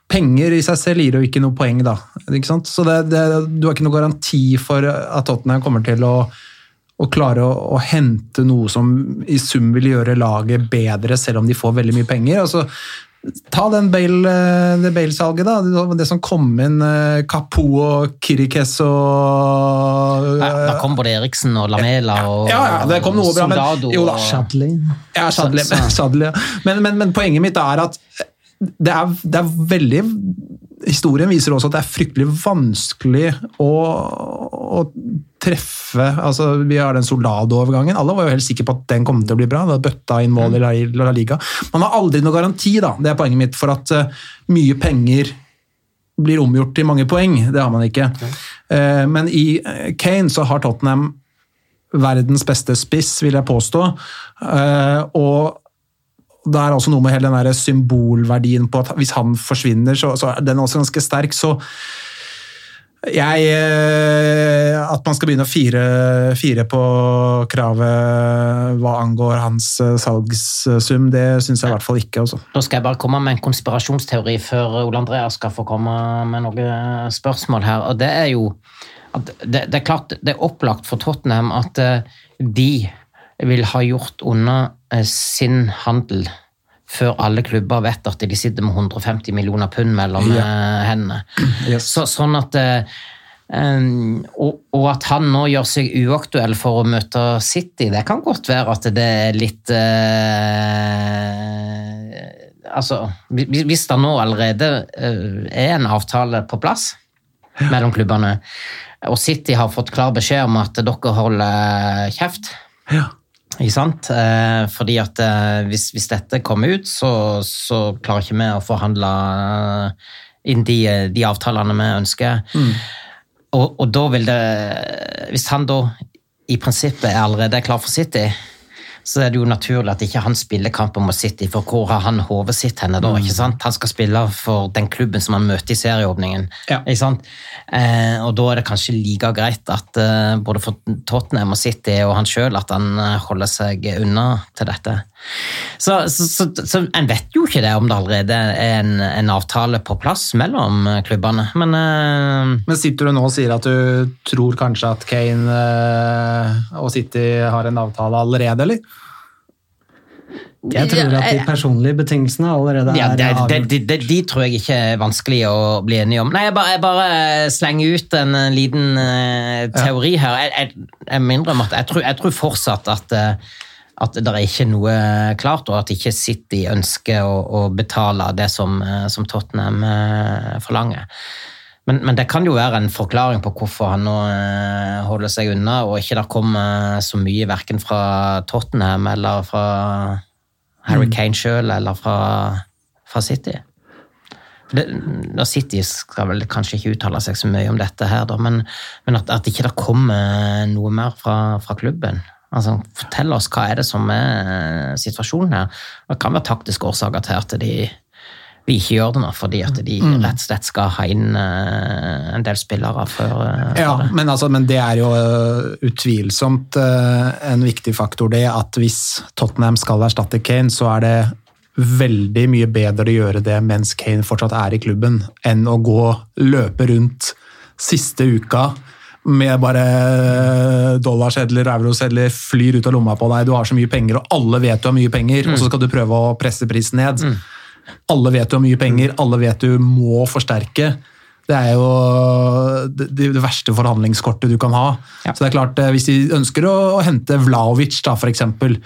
Penger i seg selv gir jo ikke noe poeng, da. Ikke sant? Så det, det, du har ikke noe garanti for at Tottenham kommer til å, å klare å, å hente noe som i sum vil gjøre laget bedre, selv om de får veldig mye penger. Altså, ta den Bale- eh, det Bale-salget, da. Det, som kom inn, Kapo og Kirikes og Ja, da kom både Eriksen og Lamela og Ja, ja, det kom noe bra, men- Soldado jo da, og- Shadley. Ja, Shadley, så- Shadley, ja. men, men, men poenget mitt er at det er, det er veldig Historien viser også at det er fryktelig vanskelig å, å treffe altså Vi har den Soldado-overgangen. Alle var jo helt sikre på at den kom til å bli bra. Det bøtta inn mål i La, Liga. Man har aldri noe garanti, da, det er poenget mitt, for at eh, mye penger blir omgjort til mange poeng. Det har man ikke. Eh, men i eh, Kane så har Tottenham verdens beste spiss, vil jeg påstå. Og det er også noe med hele den der symbolverdien på at hvis han forsvinner, så, så er den også ganske sterk. Så jeg eh, At man skal begynne å fire, fire på kravet hva angår hans eh, salgssum, det syns jeg i hvert fall ikke. Også. Da skal jeg bare komme med en konspirasjonsteori før Ole Andreas skal få komme med noen spørsmål her. og Det er jo det, det er klart, det er opplagt for Tottenham at eh, de vil ha gjort unna eh, sin handel før alle klubber vet at de sitter med 150 millioner pund mellom ja. hendene. Yes. Så, sånn at Um, og, og at han nå gjør seg uaktuell for å møte City, det kan godt være at det er litt uh, Altså, hvis hvis det nå allerede uh, er en avtale på plass mellom klubbene, og City har fått klar beskjed om at dere holder kjeft Ja. Ikke sant? Eh, fordi at eh, hvis, hvis dette kommer ut, så, så klarer ikke vi å forhandle eh, inn de, de avtalene vi ønsker. Og, og da vil det Hvis han da i prinsippet er allerede klar for City, så er det jo naturlig at ikke han spiller kampen mot City, for hvor har han hodet sitt henne da? ikke sant? Han skal spille for den klubben som han møter i serieåpningen. Ja. ikke sant? Eh, og da er det kanskje like greit at eh, både for Tottenham og City og han sjøl at han eh, holder seg unna til dette. Så, så, så, så en vet jo ikke det om det allerede er en, en avtale på plass mellom eh, klubbene, men uh, Men sitter du nå og sier at du tror kanskje at Kane uh, og City har en avtale allerede, eller? Jeg tror at de personlige betingelsene allerede Ja, er det, det, avgjort. de, tror jeg ikke er vanskelig å bli enige om. Nei, jeg bare, jeg bare slenger ut en eh, liten uh, teori her. Jeg, jeg, jeg må innrømme at jeg tror, jeg tror fortsatt at, eh, at det er ikke noe klart, og at ikke City ønsker å, å betale det som, eh, som Tottenham eh, forlanger. Men, men det kan jo være en forklaring på hvorfor han nå eh, holder seg unna, og ikke det kommer så mye verken fra Tottenham eller fra Harry Kane sjøl eller fra, fra City. Det, da City skal vel kanskje ikke uttale seg så mye om dette, her, da, men, men at, at ikke det kommer noe mer fra, fra klubben. Altså, Fortell oss hva er det som er situasjonen her. Det kan være taktiske årsaker til at de vi ikke gjør det nå, fordi at de rett og slett skal ha inn eh, en del spillere før, eh, Ja, det. men, altså, men det er jo utvilsomt en viktig faktor det at hvis Tottenham skal erstatte Kane, så er det veldig mye bedre å gjøre det mens Kane fortsatt er i klubben, enn å gå løpe rundt siste uka med bare dollarsedler, eurosedler, flyr ut av lomma på deg, du har så mye penger, og alle vet du har mye penger, og så skal du prøve å presse prisen ned. Alle vet du har mye penger, alle vet du må forsterke. Det er jo det, det verste forhandlingskortet du kan ha. Ja. Så det er klart, eh, Hvis de ønsker å, å hente Vlaovic, da, eksempel,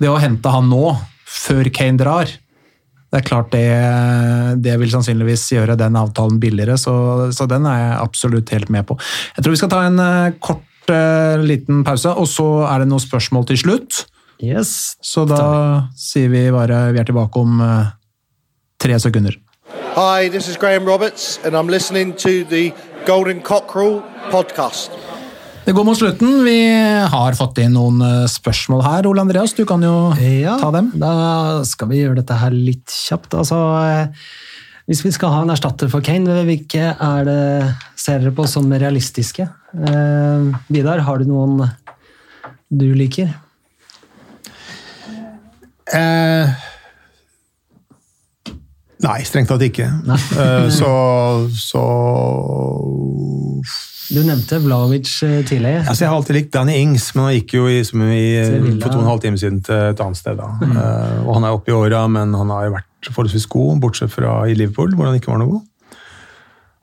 det å hente han nå, før Kane drar det er klart det, det vil sannsynligvis gjøre den avtalen billigere, så, så den er jeg absolutt helt med på. Jeg tror vi skal ta en eh, kort eh, liten pause, og så er det noen spørsmål til slutt. Yes. Så da sier vi bare vi er tilbake om eh, tre sekunder. Hi, this is Graham Roberts, and I'm listening to the Golden Cockerel podcast. Det går mot slutten. Vi har fått inn noen eh, spørsmål her. Ole Andreas, du kan jo Ja, ta dem. da skal vi gjøre dette her litt kjapt. Altså, eh, hvis vi skal ha en erstatter for Kane, hvilke er det ser dere på som realistiske? Eh, Vidar, har du noen du liker? Eh, nei, strengt tatt ikke. Eh, så, så Du nevnte Vlaovic tidligere. tidlig. altså Jeg har alltid likt Danny Ings, men han gikk jo i, som i, for to og en halv time siden til et annet sted. Da. Eh, og Han er oppe i åra, men han har jo vært forholdsvis god, bortsett fra i Liverpool, hvor han ikke var noe god.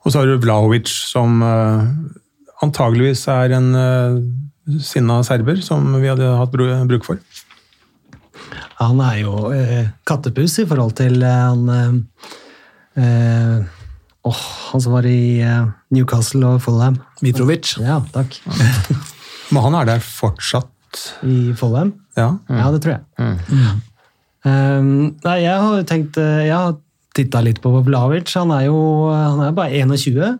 Og så har du Vlaovic, som uh, antageligvis er en uh, sinna serber, som vi hadde hatt bruk for. Han er jo uh, kattepus i forhold til eh, han eh, eh, åh, Han som var i eh, Newcastle og Fulham. Mitrovic. Ja, takk. Men han er der fortsatt. I Fulham? Ja. Ja, det tror jeg. Um, nei, jeg har tenkt eh, Jeg har titta litt på Vlavic. Han er jo han er bare 21.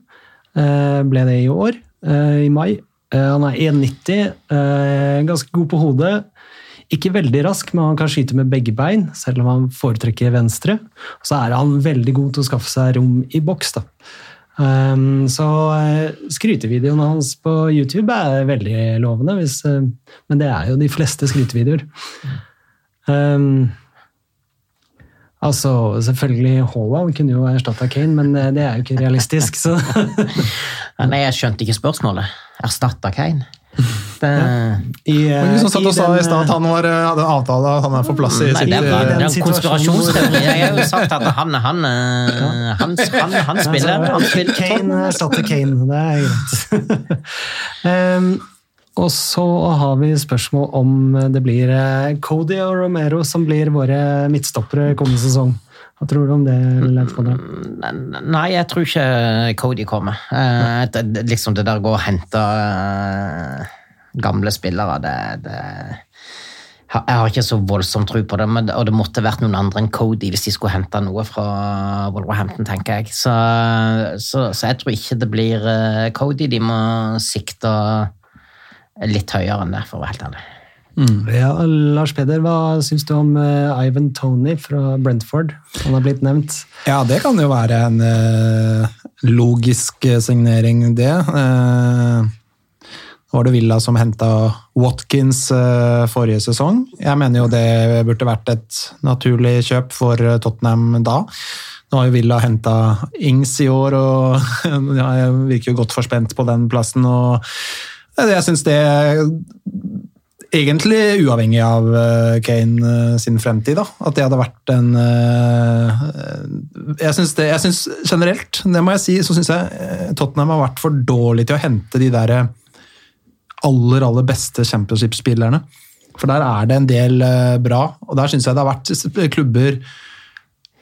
Uh, ble det i år, uh, i mai. Uh, han er 1,90, eh, ganske god på hodet. Ikke veldig rask, men han kan skyte med begge bein, selv om han foretrekker venstre. Og så er han veldig god til å skaffe seg rom i boks. da. Um, så uh, skrytevideoene hans på YouTube er veldig lovende, hvis, uh, men det er jo de fleste skrytevideoer. Um, altså, selvfølgelig Haaland kunne jo erstatta Kane, men uh, det er jo ikke realistisk. Så Nei, jeg skjønte ikke spørsmålet. Erstatta Kane? Det, I, var som satt og sa i stad at han var, eh, hadde en avtale at han er for plass i Nei, sitt det er, er den en konspirasjonsteori. Jeg har jo sagt at han, han, eh, han, han, han spiller. Han spiller Kane erstatter Kane, det er greit. um, og så har vi spørsmål om det blir eh, Cody og Romero som blir våre midtstoppere kommende sesong. Hva tror du om det, Leif Konrad? Nei, jeg tror ikke Cody kommer. Eh, det, det- liksom det der å gå og hente eh, gamle spillere, det, det Jeg har ikke så voldsom tro på det, men, og det måtte vært noen andre enn Cody hvis de skulle hente noe fra Wolverhampton, tenker jeg. Så, så, så jeg tror ikke det blir eh, Cody. De må sikte litt høyere enn det, for å være helt ærlig. Ja, Lars Peder, hva syns du om eh, Ivan Tony fra Brentford? Han har blitt nevnt. Ja, det kan jo være en eh, logisk eh, signering, det. Uh, var det Villa som henta Watkins forrige sesong. Jeg mener jo det burde vært et naturlig kjøp for Tottenham da. Nå har jo Villa henta Ings i år, og jeg virker jo godt forspent på den plassen. og jeg syns det Egentlig uavhengig av eh, Kane eh, sin fremtid, da. At det hadde vært en eh, Jeg syns det, jeg synes generelt, det må jeg si, så syns jeg Tottenham har vært for dårlig til å hente de der aller, aller beste championship-spillerne. For der er det en del bra, og der syns jeg det har vært klubber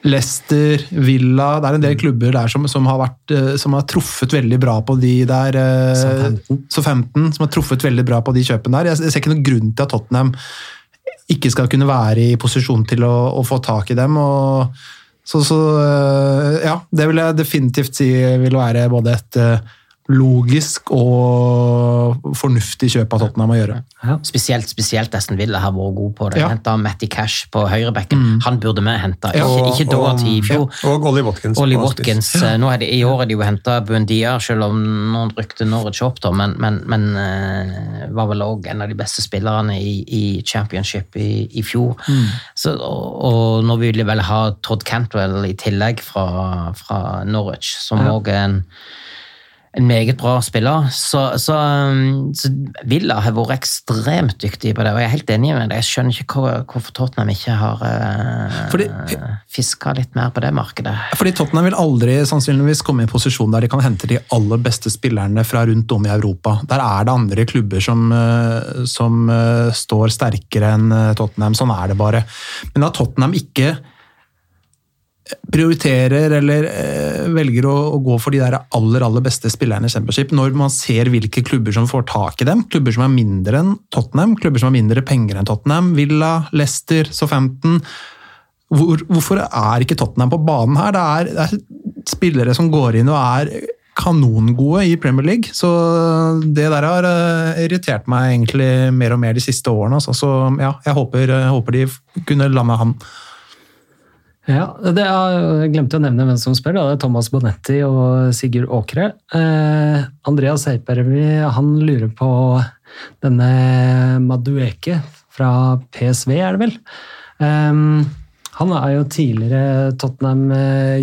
Leicester, Villa Det er en del klubber der som, som, har, vært, eh, som har truffet veldig bra på de der. Så Southampton. Southampton, som har truffet veldig bra på de kjøpene der. Jeg, ser ikke noen grunn til at Tottenham ikke skal kunne være i posisjon til å, å få tak i dem. Og, så, så eh, ja, det vil jeg definitivt si vil være både et eh, logisk og fornuftig kjøp av Tottenham å gjøre. Spesielt, spesielt Aston Villa har vært god på det. Ja. Henta Matty Cash på høyrebekken. Han burde vi hente, ikke, Og- ikke Dorothy i fjor. Og Ollie Watkins. Ollie. Watkins. Ja. Nå er det, I år er de jo henta Buendia, selv om noen rykte Norwich opp, da, men, men, men eh, var vel òg en av de beste spillerne i, i championship i, i fjor. Så, og, og nå vil de vel ha Todd Cantwell i tillegg fra, fra Norwich, som òg er en en meget bra spiller. Så, så, um, så Villa har vært ekstremt dyktig på det, og jeg er helt enig med deg. Jeg skjønner ikke hvor- hvorfor Tottenham ikke har uh, fiska litt mer på det markedet. Fordi Tottenham vil aldri sannsynligvis komme i en posisjon der de kan hente de aller beste spillerne fra rundt om i Europa. Der er det andre klubber som, eh, som eh, står sterkere enn eh, Tottenham. Sånn er det bare. Men da Tottenham ikke prioriterer eller eh, velger å, å gå for de der aller aller beste spillerne i Championship, når man ser hvilke klubber som får tak i dem, klubber som er mindre enn Tottenham, klubber som har mindre penger enn Tottenham, Villa, Leicester, Southampton hvor, Hvorfor er ikke Tottenham på banen her? Det er, det er spillere som går inn og er kanongode i Premier League, så det der har eh, irritert meg egentlig mer og mer de siste årene. Altså. Så ja, jeg håper, jeg håper de kunne lande han. Ja, det er, Jeg glemte å nevne hvem som spør. Da. Det er Thomas Bonetti og Sigurd Åkre. Eh, Andreas Heipervi han lurer på denne Madueke fra PSV, er det vel? Eh, han er jo tidligere Tottenham eh,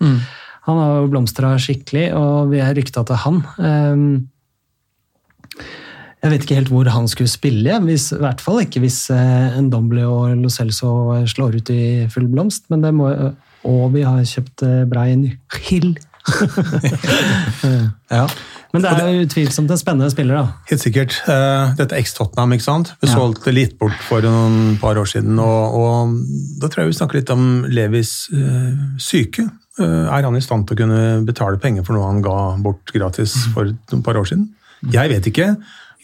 Mm. Han har jo blomstra skikkelig, og vi er rykta til han. Eh, jeg vet ikke helt hvor han skulle spille, hvis, i hvert fall ikke hvis eh, en Dombly og Lo Celso slår ut i full blomst. Men det må, og vi har kjøpt eh, Brian Hill. Ja. Men det er jo utvilsomt en spennende spiller, da. Helt sikkert. Eh, Dette er X-Tottenham, ikke sant? Vi solgte litt bort for noen par år siden, og, og da tror jeg vi snakker litt om Levis eh, syke. Eh, er han i stand til å kunne betale penger for noe han ga bort gratis for et par år siden? Jeg vet ikke.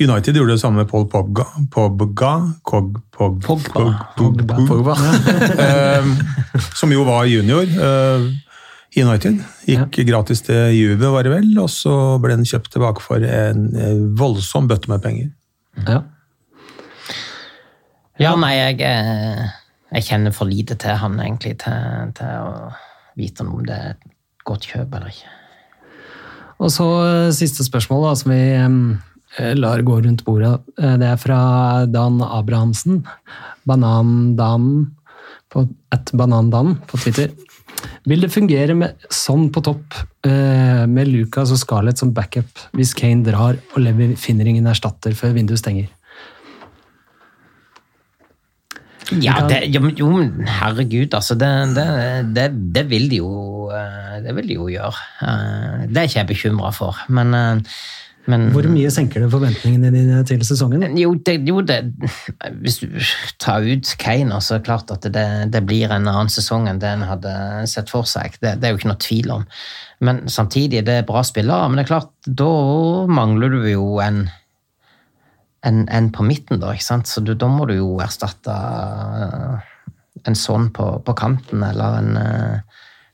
United gjorde det samme med Paul Pogba, Pogba, Kog, Pog, Pogba. Pogba, Pogba. Eh, som jo var junior eh, i United. Gikk gratis til Juve, var det vel, og så ble den kjøpt tilbake for en eh, voldsom bøtte med penger. Ja. Ja, nei, jeg, eh, jeg kjenner for lite til han egentlig til, til å vite om det er et godt kjøp eller ikke. Og så eh, siste spørsmål, da, som vi eh, lar gå rundt bordet. Eh, Det er fra Dan Abrahamsen. Banandan på at Banandan på Twitter. Vil det fungere med sånn på topp, eh, med Lucas og Scarlett som backup, hvis Kane drar og Levi finner ingen erstatter før vinduet stenger? Ja, det, jo, jo, herregud, altså. Det, det, det, det vil de jo eh, Det vil de jo gjøre. Eh, Det er ikke jeg bekymra for. Men, eh, men Hvor mye senker det forventningene dine til sesongen? Jo, det, jo det, hvis du tar ut Kane, så er det klart at det, det blir en annen sesong enn det en hadde sett for seg. Det, det er jo ikke noe tvil om. Men samtidig, det er bra spillere. Men det er klart, da mangler du jo en, en, en på midten, da. ikke sant? Så du, da må du jo erstatte eh, en sånn på, på kanten, eller en,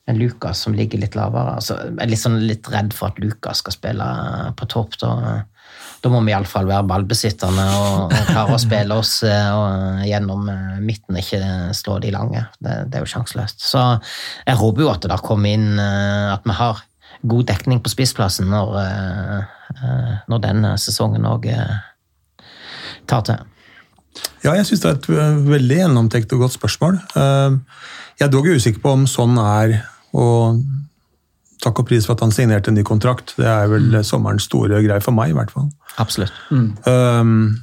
eh, en Lucas som ligger litt lavere. Altså, jeg er litt, sånn, litt redd for at Lucas skal spille på topp. Da, da må vi iallfall være ballbesitterne og, og klare å spille oss eh, og, gjennom eh, midten, ikke slå de lange. Det, det er jo sjanseløst. Så jeg håper jo at det da kommer inn eh, at vi har god dekning på spissplassen når, eh, eh, når denne sesongen òg tar til. Ja, jeg syns det er et veldig gjennomtenkt og godt spørsmål. Eh, Jeg er dog usikker på om sånn er og takk og pris for at han signerte en ny kontrakt. Det er vel sommerens store greie for meg, i hvert fall. Absolutt. Um,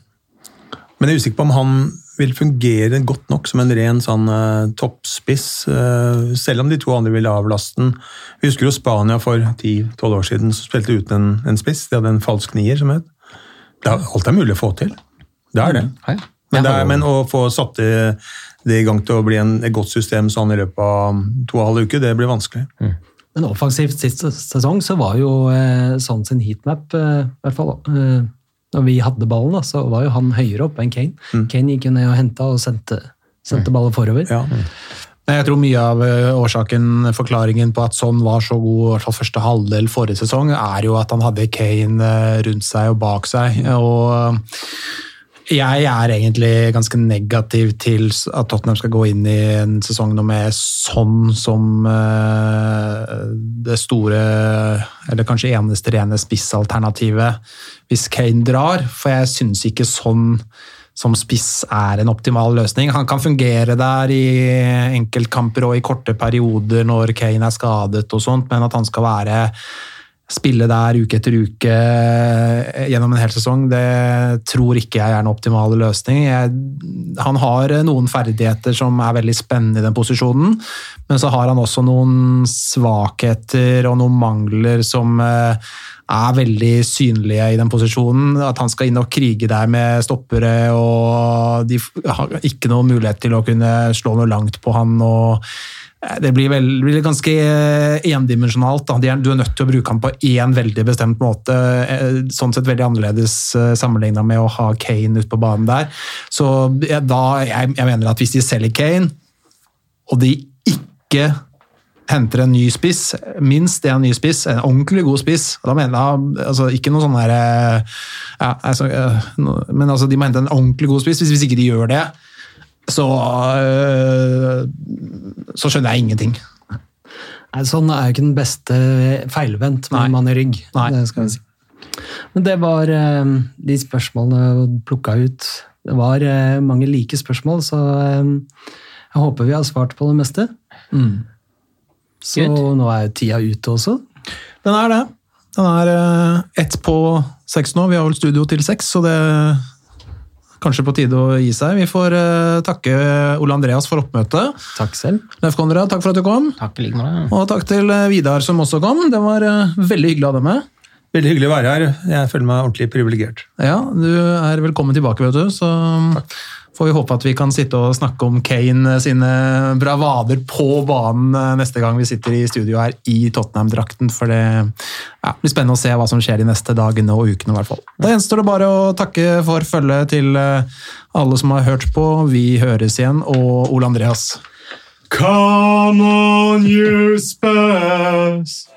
men jeg er usikker på om han vil fungere godt nok som en ren sånn uh, toppspiss, uh, selv om de to andre ville avlaste den. Vi husker jo Spania for 10-12 år siden som spilte uten en, en spiss. De hadde en falsk nier som het. Det er, alt er mulig å få til. Det er det. Ja, ja. Men, det er, men å få satt det, det i gang til å bli en, et godt system sånn i løpet av to og en halv uke, det blir vanskelig. Men offensivt sist sesong så var jo eh, sånn sin heatmap, eh, i hvert fall eh, når vi hadde ballen, da, så var jo han høyere opp enn Kane. Kane gikk jo ned og henta og sendte, sendte ballen forover. Ja. Men Jeg tror mye av eh, årsaken, forklaringen på at Son var så god, i hvert fall første halvdel forrige sesong, er jo at han hadde Kane eh, rundt seg og bak seg. Og jeg er egentlig ganske negativ til at Tottenham skal gå inn i en sesong nå med sånn som eh, det store, eller kanskje eneste rene spissalternativet hvis Kane drar. For jeg syns ikke sånn som spiss er en optimal løsning. Han kan fungere der i enkeltkamper og i korte perioder når Kane er skadet og sånt, men at han skal være spille der uke etter uke eh, gjennom en hel sesong, det tror ikke jeg er en optimale løsning. Jeg, han har noen ferdigheter som er veldig spennende i den posisjonen, men så har han også noen svakheter og noen mangler som eh, er veldig synlige i den posisjonen. At han skal inn og krige der med stoppere, og de har ikke noen mulighet til å kunne slå noe langt på han. og det blir, vel, blir ganske eh, endimensjonalt. Du er nødt til å bruke ham på én veldig bestemt måte. eh, Sånn sett veldig annerledes sammenligna med å ha Kane ute på banen der. Så jeg, da, jeg, jeg mener at hvis de selger Kane, og de ikke henter en ny spiss, minst en ny spiss, en ordentlig god spiss. Da mener jeg altså, ikke noe sånn der eh, ja, altså, eh, Men altså, de må hente en ordentlig god spiss. Hvis, hvis ikke de gjør det, så øh, Så skjønner jeg ingenting. Nei, sånn er jo ikke den beste feilvendt med en mann i rygg. Nei. Det skal vi si. Men det var eh, de spørsmålene plukka ut. Det var eh, mange like spørsmål, så jeg håper vi har svart på det meste. Så Good. nå er tida ute også. Den er det. Den er øh, ett på seks nå. Vi har vel studio til seks, så det kanskje på tide å gi seg. Vi får uh, takke Ole Andreas for oppmøtet. Takk selv. Leif Konrad, takk for at du kom. Takk like måte. Og takk til øh, Vidar som også kom. Det var uh, veldig hyggelig å ha deg med. Veldig hyggelig å være her. Jeg føler meg ordentlig privilegert. Ja, du er velkommen tilbake, vet du. Så får vi håpe at vi kan sitte og snakke om Kane sine bravader på banen eh, neste gang vi sitter i studio her i Tottenham-drakten. For det ja, blir spennende å se hva som skjer de neste dagene og ukene. i hvert fall. Da gjenstår det bare å takke for følget til eh, alle som har hørt på. Vi høres igjen, og Ole Andreas. Come on, you Spurs!